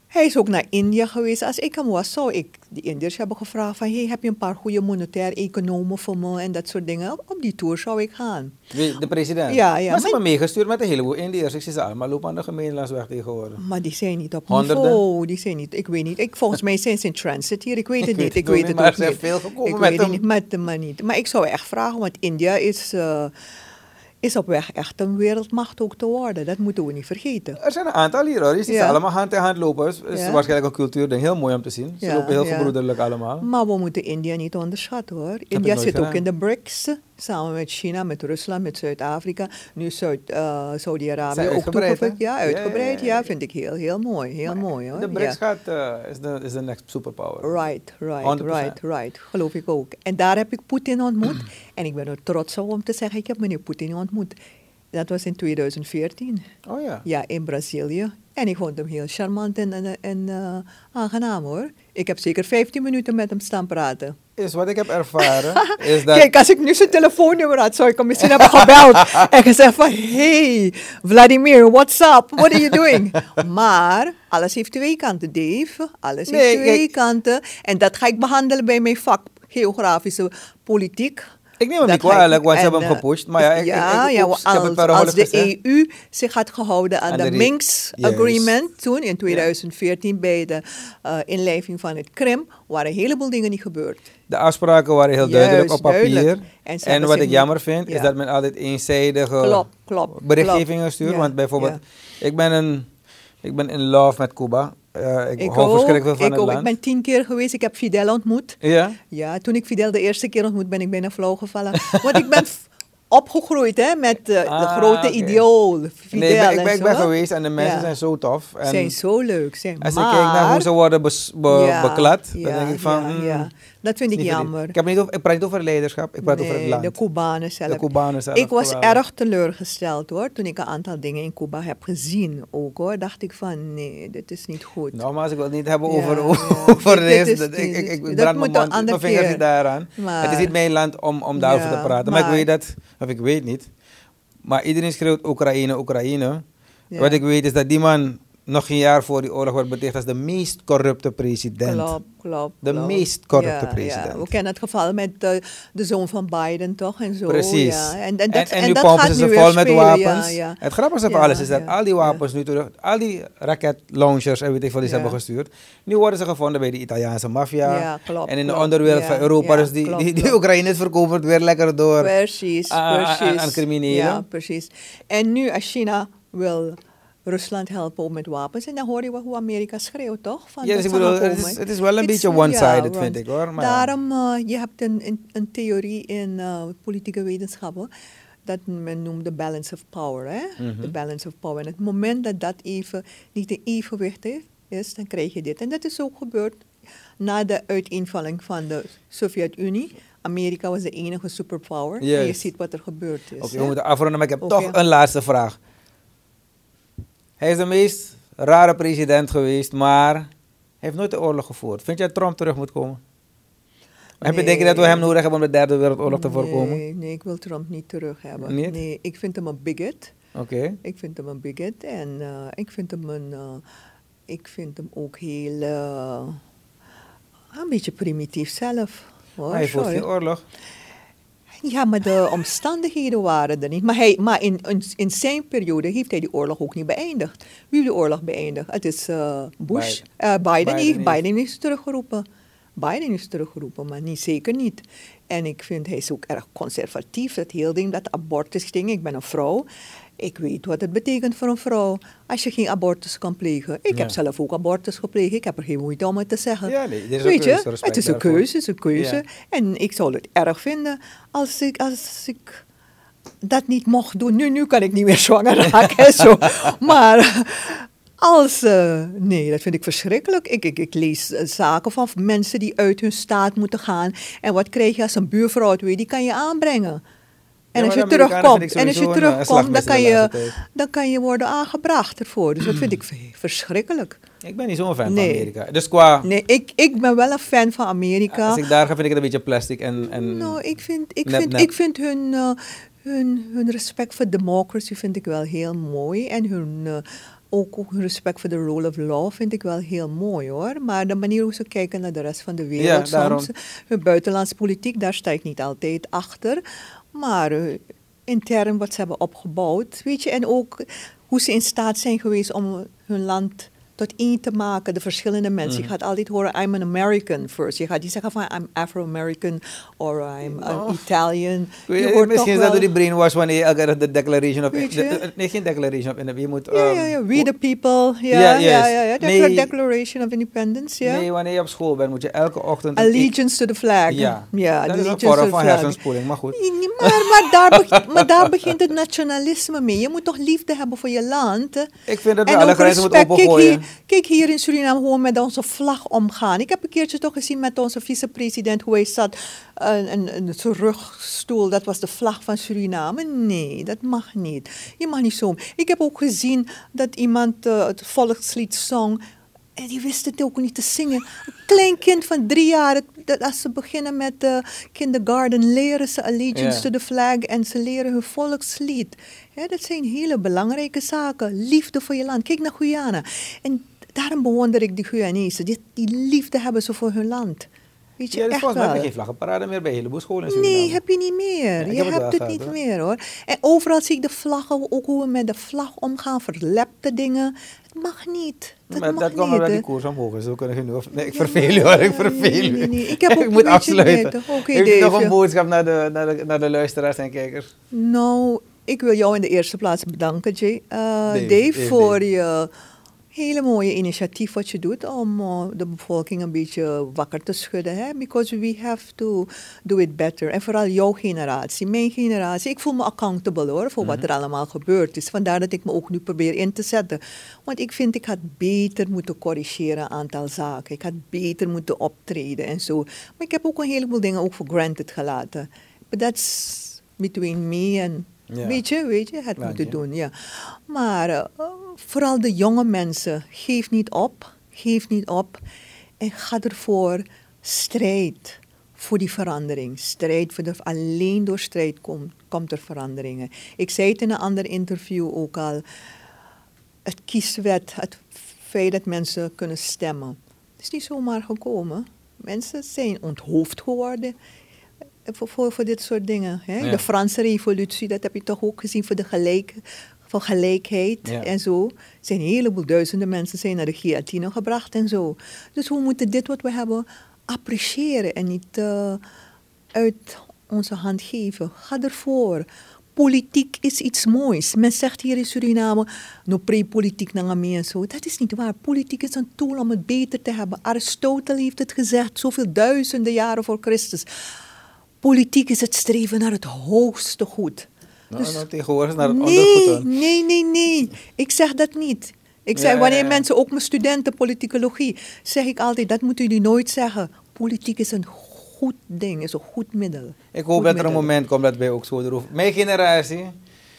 [SPEAKER 3] hij is ook naar India geweest. Als ik hem was, zou ik die Indiërs hebben gevraagd van... Hey, heb je een paar goede monetair economen voor me en dat soort dingen? Op, die tour zou ik gaan.
[SPEAKER 1] De president?
[SPEAKER 3] Ja, ja,
[SPEAKER 1] Maar ze
[SPEAKER 3] maar-
[SPEAKER 1] hebben meegestuurd met een heleboel Indiërs. Ik zie ze allemaal lopen aan de gemeenlandsweg tegenwoordig.
[SPEAKER 3] Maar die zijn niet op
[SPEAKER 1] Honderden?
[SPEAKER 3] niveau. Die zijn niet, ik weet niet. Ik, volgens mij zijn ze in transit hier. Ik weet het
[SPEAKER 1] Ik weet
[SPEAKER 3] niet.
[SPEAKER 1] het
[SPEAKER 3] Ik
[SPEAKER 1] ook
[SPEAKER 3] weet
[SPEAKER 1] niet,
[SPEAKER 3] het
[SPEAKER 1] maar
[SPEAKER 3] ook
[SPEAKER 1] er zijn
[SPEAKER 3] niet.
[SPEAKER 1] veel gekomen
[SPEAKER 3] ik
[SPEAKER 1] met
[SPEAKER 3] weet het
[SPEAKER 1] hem.
[SPEAKER 3] niet, met maar niet. Maar ik zou echt vragen, want India is, eh, is op weg echt een wereldmacht ook te worden. Dat moeten we niet vergeten.
[SPEAKER 1] Er zijn een aantal hier hoor. Je ziet
[SPEAKER 3] Ja.
[SPEAKER 1] ze allemaal hand in hand lopen. Het is
[SPEAKER 3] Ja.
[SPEAKER 1] waarschijnlijk een cultuurding. Heel mooi om te zien. Ze
[SPEAKER 3] Ja,
[SPEAKER 1] lopen heel gebroederlijk allemaal.
[SPEAKER 3] Maar we moeten India niet onderschatten hoor. India zit ook
[SPEAKER 1] gedaan.
[SPEAKER 3] in de BRICS. Samen met China, met Rusland, met Zuid-Afrika. Nu Zuid, eh, Saudi-Arabië ook
[SPEAKER 1] uitgebreid,
[SPEAKER 3] toegevoegd. Ja, uitgebreid.
[SPEAKER 1] ja,
[SPEAKER 3] Ja,
[SPEAKER 1] ja.
[SPEAKER 3] vind ik heel, heel mooi. Heel mooi hoor.
[SPEAKER 1] De. BRICS gaat, eh, is, de, is de next superpower.
[SPEAKER 3] Right, right,
[SPEAKER 1] 100%.
[SPEAKER 3] right, right. Geloof ik ook. En daar heb ik Poetin ontmoet. en ik ben er trots op om te zeggen, ik heb meneer Poetin ontmoet. Dat was in 2014.
[SPEAKER 1] Oh ja.
[SPEAKER 3] Ja, in Brazilië. En ik vond hem heel charmant en, en, en eh, aangenaam hoor. Ik heb zeker 15 minuten met hem staan praten.
[SPEAKER 1] Is wat ik heb ervaren. is dat
[SPEAKER 3] Kijk, als ik nu zijn telefoonnummer had, zou ik hem misschien hebben gebeld. en gezegd van, hey, Vladimir, what's up? What are you doing? maar alles heeft twee kanten, Dave. Alles
[SPEAKER 1] Nee,
[SPEAKER 3] heeft twee kanten. En dat ga ik behandelen bij mijn vak geografische politiek.
[SPEAKER 1] Ik neem hem niet kwalijk, want ze
[SPEAKER 3] en,
[SPEAKER 1] hebben hem
[SPEAKER 3] eh,
[SPEAKER 1] gepusht. Maar ja, ik,
[SPEAKER 3] ja,
[SPEAKER 1] ik, ik,
[SPEAKER 3] ja,
[SPEAKER 1] oeps, ik heb het
[SPEAKER 3] als, als de
[SPEAKER 1] gezegd.
[SPEAKER 3] EU zich had gehouden aan,
[SPEAKER 1] Aan
[SPEAKER 3] de, Minsk. Agreement toen in 2014 bij de eh, inlijving van het Krim, waren een heleboel dingen niet gebeurd.
[SPEAKER 1] De afspraken waren heel
[SPEAKER 3] Juist,
[SPEAKER 1] duidelijk op papier.
[SPEAKER 3] duidelijk. En
[SPEAKER 1] wat ik jammer vind, is dat men altijd eenzijdige berichtgevingen stuurt.
[SPEAKER 3] Ja,
[SPEAKER 1] Want bijvoorbeeld, ik, ben een, ik ben in love met Cuba. Eh, ik,
[SPEAKER 3] Ik ook, ik ook. Ik ben tien keer geweest, ik heb Fidel ontmoet.
[SPEAKER 1] Ja?
[SPEAKER 3] Ja, toen ik Fidel de eerste keer ontmoet, ben ik bijna flauw gevallen. Want ik ben opgegroeid hè, met eh, de
[SPEAKER 1] Ah,
[SPEAKER 3] grote idiool, Fidel
[SPEAKER 1] Nee, ik ben, ik
[SPEAKER 3] en
[SPEAKER 1] ben, ik ben
[SPEAKER 3] zo.
[SPEAKER 1] geweest en de mensen
[SPEAKER 3] Ja.
[SPEAKER 1] zijn zo tof. En
[SPEAKER 3] zijn zo leuk. Zijn,
[SPEAKER 1] als
[SPEAKER 3] maar,
[SPEAKER 1] ik kijk naar hoe ze worden bes- be-
[SPEAKER 3] Ja,
[SPEAKER 1] beklad, dan denk ik van...
[SPEAKER 3] ja,
[SPEAKER 1] mm,
[SPEAKER 3] ja. Dat vind ik jammer.
[SPEAKER 1] Ik, heb niet over, ik praat niet over leiderschap, ik praat over het land.
[SPEAKER 3] De Cubanen zelf.
[SPEAKER 1] De Cubanen zelf,
[SPEAKER 3] Ik was
[SPEAKER 1] geweldig.
[SPEAKER 3] erg teleurgesteld hoor. Toen ik een aantal dingen in Cuba heb gezien ook hoor. Dacht ik van nee, dit is niet goed.
[SPEAKER 1] Nogmaals, ik wil het niet hebben over, over
[SPEAKER 3] Dit- dit is
[SPEAKER 1] Dat- ik, ik, ik
[SPEAKER 3] dat moet
[SPEAKER 1] mijn, mond, vingers niet daaraan. Het is niet mijn land om, om daarover te praten. Maar,
[SPEAKER 3] maar-
[SPEAKER 1] ik weet dat, of ik weet niet. Maar iedereen schreeuwt Oekraïne, Oekraïne.
[SPEAKER 3] Ja.
[SPEAKER 1] Wat ik weet is dat die man nog geen jaar voor die oorlog wordt beticht als de meest corrupte president.
[SPEAKER 3] Klopt, klopt.
[SPEAKER 1] De
[SPEAKER 3] klopt.
[SPEAKER 1] meest corrupte
[SPEAKER 3] Ja,
[SPEAKER 1] president.
[SPEAKER 3] Ja. We kennen het geval met eh, de zoon van Biden toch en zo.
[SPEAKER 1] Precies.
[SPEAKER 3] Ja. En, en, dat,
[SPEAKER 1] en,
[SPEAKER 3] en
[SPEAKER 1] nu
[SPEAKER 3] dat
[SPEAKER 1] pompen
[SPEAKER 3] gaat
[SPEAKER 1] ze vol met wapens. Het grappige van alles is dat al die wapens nu terug, al die raketlaunchers en weet ik veel die ze hebben gestuurd, nu worden ze gevonden bij de Italiaanse maffia.
[SPEAKER 3] Ja, klopt,
[SPEAKER 1] en in de onderwereld van Europa, dus die,
[SPEAKER 3] klopt,
[SPEAKER 1] die, die
[SPEAKER 3] klopt.
[SPEAKER 1] Oekraïners verkopen het weer lekker door.
[SPEAKER 3] Precies,
[SPEAKER 1] aan- aan-
[SPEAKER 3] precies.
[SPEAKER 1] aan criminelen.
[SPEAKER 3] Ja, precies. En nu als China wil Rusland helpen ook met wapens. En dan hoor je wel hoe Amerika schreeuwt, toch? Van
[SPEAKER 1] Ja, dus ik bedoel, het is, het is wel een
[SPEAKER 3] It's-
[SPEAKER 1] beetje one-sided, vind ik hoor. Maar.
[SPEAKER 3] Daarom, eh, je hebt een, een, een theorie in eh, politieke wetenschappen. Dat men noemt de balance of power. Hè?
[SPEAKER 1] Mhm.
[SPEAKER 3] De balance of power. En het moment dat dat even niet in evenwicht is, dan krijg je dit. En dat is ook gebeurd na de uiteenvalling van de Sovjet-Unie. Amerika was de enige superpower. En je ziet wat er gebeurd is.
[SPEAKER 1] Oké, we moeten afronden, maar ik heb toch een laatste vraag. Hij is de meest rare president geweest, maar hij heeft nooit de oorlog gevoerd. Vind jij dat Trump terug moet komen? Heb je denk je dat we hem nodig hebben om de derde wereldoorlog te voorkomen?
[SPEAKER 3] Nee, nee, ik wil Trump niet terug hebben.
[SPEAKER 1] Niet?
[SPEAKER 3] Nee, ik vind hem een bigot.
[SPEAKER 1] Oké.
[SPEAKER 3] Ik vind hem een bigot en eh, ik vind hem een, eh, ik vind hem ook heel, eh, een beetje primitief zelf. Hoor,
[SPEAKER 1] Hij voert geen oorlog.
[SPEAKER 3] Ja, maar de omstandigheden waren er niet. Maar, hij, maar in, in, in zijn periode heeft hij die oorlog ook niet beëindigd. Wie heeft de oorlog beëindigd? Het is eh, Bush.
[SPEAKER 1] Biden.
[SPEAKER 3] Eh, Biden,
[SPEAKER 1] Biden
[SPEAKER 3] heeft, Biden ze teruggeroepen. Biden is teruggeroepen, maar niet, zeker niet. En ik vind hij is ook erg conservatief. Dat hele ding, dat abortus ding. Ik ben een vrouw. Ik weet wat het betekent voor een vrouw als je geen abortus kan plegen. Ik heb zelf ook abortus gepleegd. Ik heb er geen moeite om het te zeggen.
[SPEAKER 1] Ja, nee, is
[SPEAKER 3] weet je, het is een keuze, het is een keuze.
[SPEAKER 1] Ja.
[SPEAKER 3] En ik zou het erg vinden als ik, als ik dat niet mocht doen. Nu, nu kan ik niet meer zwanger raken en zo. Maar als, eh, nee, dat vind ik verschrikkelijk. Ik, ik, ik lees eh, zaken van mensen die uit hun staat moeten gaan. En wat krijg je als een buurvrouw het weet, die kan je aanbrengen. En
[SPEAKER 1] Ja,
[SPEAKER 3] als je
[SPEAKER 1] Amerikanen
[SPEAKER 3] terugkomt, en als je
[SPEAKER 1] eh,
[SPEAKER 3] terugkomt, dan kan je, dan kan je worden aangebracht ervoor. Dus dat vind ik verschrikkelijk.
[SPEAKER 1] Ik ben niet zo'n fan
[SPEAKER 3] Nee.
[SPEAKER 1] van Amerika. Dus qua,
[SPEAKER 3] Nee, ik, ik ben wel een fan van Amerika.
[SPEAKER 1] als ik daar ga, vind ik het een beetje plastic en... en
[SPEAKER 3] Nou, ik vind, ik
[SPEAKER 1] nep,
[SPEAKER 3] vind,
[SPEAKER 1] nep.
[SPEAKER 3] ik vind hun, eh, hun, hun respect voor democracy vind ik wel heel mooi. En hun, eh, ook, ook hun respect voor de rule of law vind ik wel heel mooi hoor. Maar de manier hoe ze kijken naar de rest van de wereld
[SPEAKER 1] Ja,
[SPEAKER 3] soms. Hun buitenlandse politiek, daar sta ik niet altijd achter. Maar eh, intern wat ze hebben opgebouwd, weet je. En ook hoe ze in staat zijn geweest om hun land tot één te maken, de verschillende mensen. Je gaat altijd horen, I'm an American first. Je gaat niet zeggen van, I'm Afro-American or I'm an
[SPEAKER 1] Oh.
[SPEAKER 3] Italian. Je hoort
[SPEAKER 1] Misschien is dat door die brainwash wanneer de Declaration of... De- de- nee, geen Declaration of Independence. Je moet...
[SPEAKER 3] Ja,
[SPEAKER 1] ehm,
[SPEAKER 3] ja, ja. We the people. Ja,
[SPEAKER 1] Ja,
[SPEAKER 3] ja, ja. ja.
[SPEAKER 1] Nee.
[SPEAKER 3] De Declaration of Independence, ja.
[SPEAKER 1] Nee, wanneer je op school bent, moet je elke ochtend...
[SPEAKER 3] Allegiance to the flag.
[SPEAKER 1] Ja,
[SPEAKER 3] ja
[SPEAKER 1] dat is een vorm van hersenspoeling, maar goed.
[SPEAKER 3] Nee, Maar, maar, daar begint, maar daar begint het nationalisme mee. Je moet toch liefde hebben voor je land.
[SPEAKER 1] Ik vind dat we alle grenzen moeten opengooien.
[SPEAKER 3] Kijk hier in Suriname gewoon met onze vlag omgaan. Ik heb een keertje toch gezien met onze vicepresident hoe hij zat. Een, een, een terugstoel, dat was de vlag van Suriname. Nee, dat mag niet. Je mag niet zo. Ik heb ook gezien dat iemand eh, het volkslied zong. En die wist het ook niet te zingen. Een klein kind van drie jaar, het- dat als ze beginnen met de kindergarten, leren ze allegiance
[SPEAKER 1] Ja.
[SPEAKER 3] to the flag en ze leren hun volkslied. Hè, dat zijn hele belangrijke zaken. Liefde voor je land. Kijk naar Guyana. En daarom bewonder ik die Guyanezen. Die, die liefde hebben ze voor hun land. Weet je,
[SPEAKER 1] Ja,
[SPEAKER 3] echt
[SPEAKER 1] volgens mij heb je geen vlaggenparade meer bij een heleboel scholen in.
[SPEAKER 3] Nee, heb je niet meer. je hebt het
[SPEAKER 1] gehad,
[SPEAKER 3] niet
[SPEAKER 1] hoor.
[SPEAKER 3] meer hoor. En overal zie ik de vlaggen, ook hoe we met de vlag omgaan, verlepte dingen. Het mag niet. Dat
[SPEAKER 1] maar dat komt omdat die koers omhoog is. Zo kunnen we genoeg. Nee, ik verveel u hoor, ik verveel u.
[SPEAKER 3] nee, nee. Ik heb ook
[SPEAKER 1] ik
[SPEAKER 3] een
[SPEAKER 1] moet afsluiten. Heeft u nog een
[SPEAKER 3] ja.
[SPEAKER 1] boodschap naar de, naar, de, naar de luisteraars en kijkers?
[SPEAKER 3] Nou, ik wil jou in de eerste plaats bedanken, Jay. Eh, Dave,
[SPEAKER 1] Dave,
[SPEAKER 3] voor je hele mooie initiatief wat je doet om eh, de bevolking een beetje wakker te schudden. Hè? Because we have to do it better. En vooral jouw generatie, mijn generatie. Ik voel me accountable hoor, voor wat er allemaal gebeurd is. Vandaar dat ik me ook nu probeer in te zetten. Want ik vind ik had beter moeten corrigeren een aantal zaken. Ik had beter moeten optreden en zo. Maar ik heb ook een heleboel dingen ook voor granted gelaten. But that's between me en
[SPEAKER 1] Ja.
[SPEAKER 3] Weet je, weet je, het moeten doen, ja. Maar eh, vooral de jonge mensen, geef niet op, geef niet op. En ga ervoor, strijd voor die verandering. Strijd voor de, alleen door strijd komt, komt er veranderingen. Ik zei het in een ander interview ook al. Het kieswet, het feit dat mensen kunnen stemmen. Het is niet zomaar gekomen. Mensen zijn onthoofd geworden voor, voor, voor dit soort dingen. Hè?
[SPEAKER 1] Ja.
[SPEAKER 3] De Franse revolutie, dat heb je toch ook gezien voor de gelijk, voor gelijkheid
[SPEAKER 1] Ja.
[SPEAKER 3] en zo. Er zijn een heleboel duizenden mensen zijn naar de guillotine gebracht en zo. Dus we moeten dit wat we hebben appreciëren en niet eh, uit onze hand geven. Ga ervoor. Politiek is iets moois. Men zegt hier in Suriname, no pre-politiek naar en zo. Dat is niet waar. Politiek is een tool om het beter te hebben. Aristoteles heeft het gezegd, zoveel duizenden jaren voor Christus. Politiek is het streven naar het hoogste goed.
[SPEAKER 1] Nou,
[SPEAKER 3] Dus-
[SPEAKER 1] nou, tegenwoordig naar het
[SPEAKER 3] nee, nee, nee, nee. Ik zeg dat niet. Ik zeg,
[SPEAKER 1] Ja,
[SPEAKER 3] wanneer
[SPEAKER 1] ja, ja.
[SPEAKER 3] mensen, ook mijn studenten politicologie, zeg ik altijd, dat moeten jullie nooit zeggen. Politiek is een goed ding, is een goed middel.
[SPEAKER 1] Ik hoop
[SPEAKER 3] Goed
[SPEAKER 1] dat er een moment komt dat wij ook zo erover... Mijn generatie,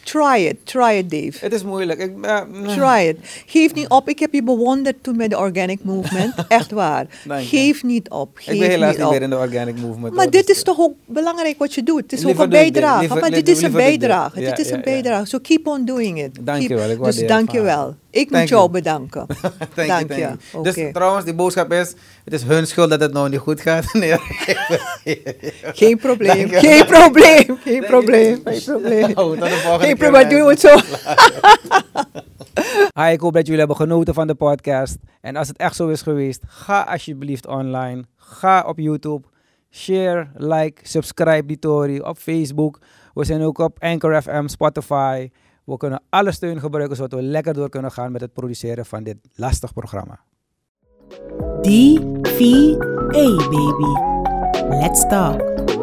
[SPEAKER 3] Try it, try it, Dave.
[SPEAKER 1] het is moeilijk. Ik, eh,
[SPEAKER 3] Try it. Geef niet op. Ik heb je bewonderd toen met de Organic Movement. Echt waar. Geef niet op. Geef
[SPEAKER 1] ik ben helaas
[SPEAKER 3] niet op.
[SPEAKER 1] meer in de organic movement.
[SPEAKER 3] Maar
[SPEAKER 1] hoor,
[SPEAKER 3] dit
[SPEAKER 1] dus,
[SPEAKER 3] is toch ook belangrijk wat je doet. Het is ook een bijdrage. Maar dit is een bijdrage. Dit is een bijdrage. So keep on doing it.
[SPEAKER 1] Dank je wel,
[SPEAKER 3] Dus dank je wel. Ik
[SPEAKER 1] Thank
[SPEAKER 3] moet jou
[SPEAKER 1] you.
[SPEAKER 3] bedanken.
[SPEAKER 1] Thank you,
[SPEAKER 3] dank
[SPEAKER 1] thank
[SPEAKER 3] je.
[SPEAKER 1] you.
[SPEAKER 3] Oké.
[SPEAKER 1] Dus trouwens, die boodschap is, het is hun schuld dat het nou niet goed gaat. Nee.
[SPEAKER 3] Geen probleem. Geen probleem. Geen probleem. Geen probleem.
[SPEAKER 1] Nou, tot de volgende
[SPEAKER 3] Geen probleem. Doen we het zo.
[SPEAKER 1] Ik hoop dat jullie hebben genoten van de podcast. En als het echt zo is geweest, ga alsjeblieft online. Ga op YouTube. Share, like, subscribe die Tory op Facebook. We zijn ook op Anchor FM, Spotify. We kunnen alle steun gebruiken zodat we lekker door kunnen gaan met het produceren van dit lastig programma.
[SPEAKER 2] DVA baby. Let's talk.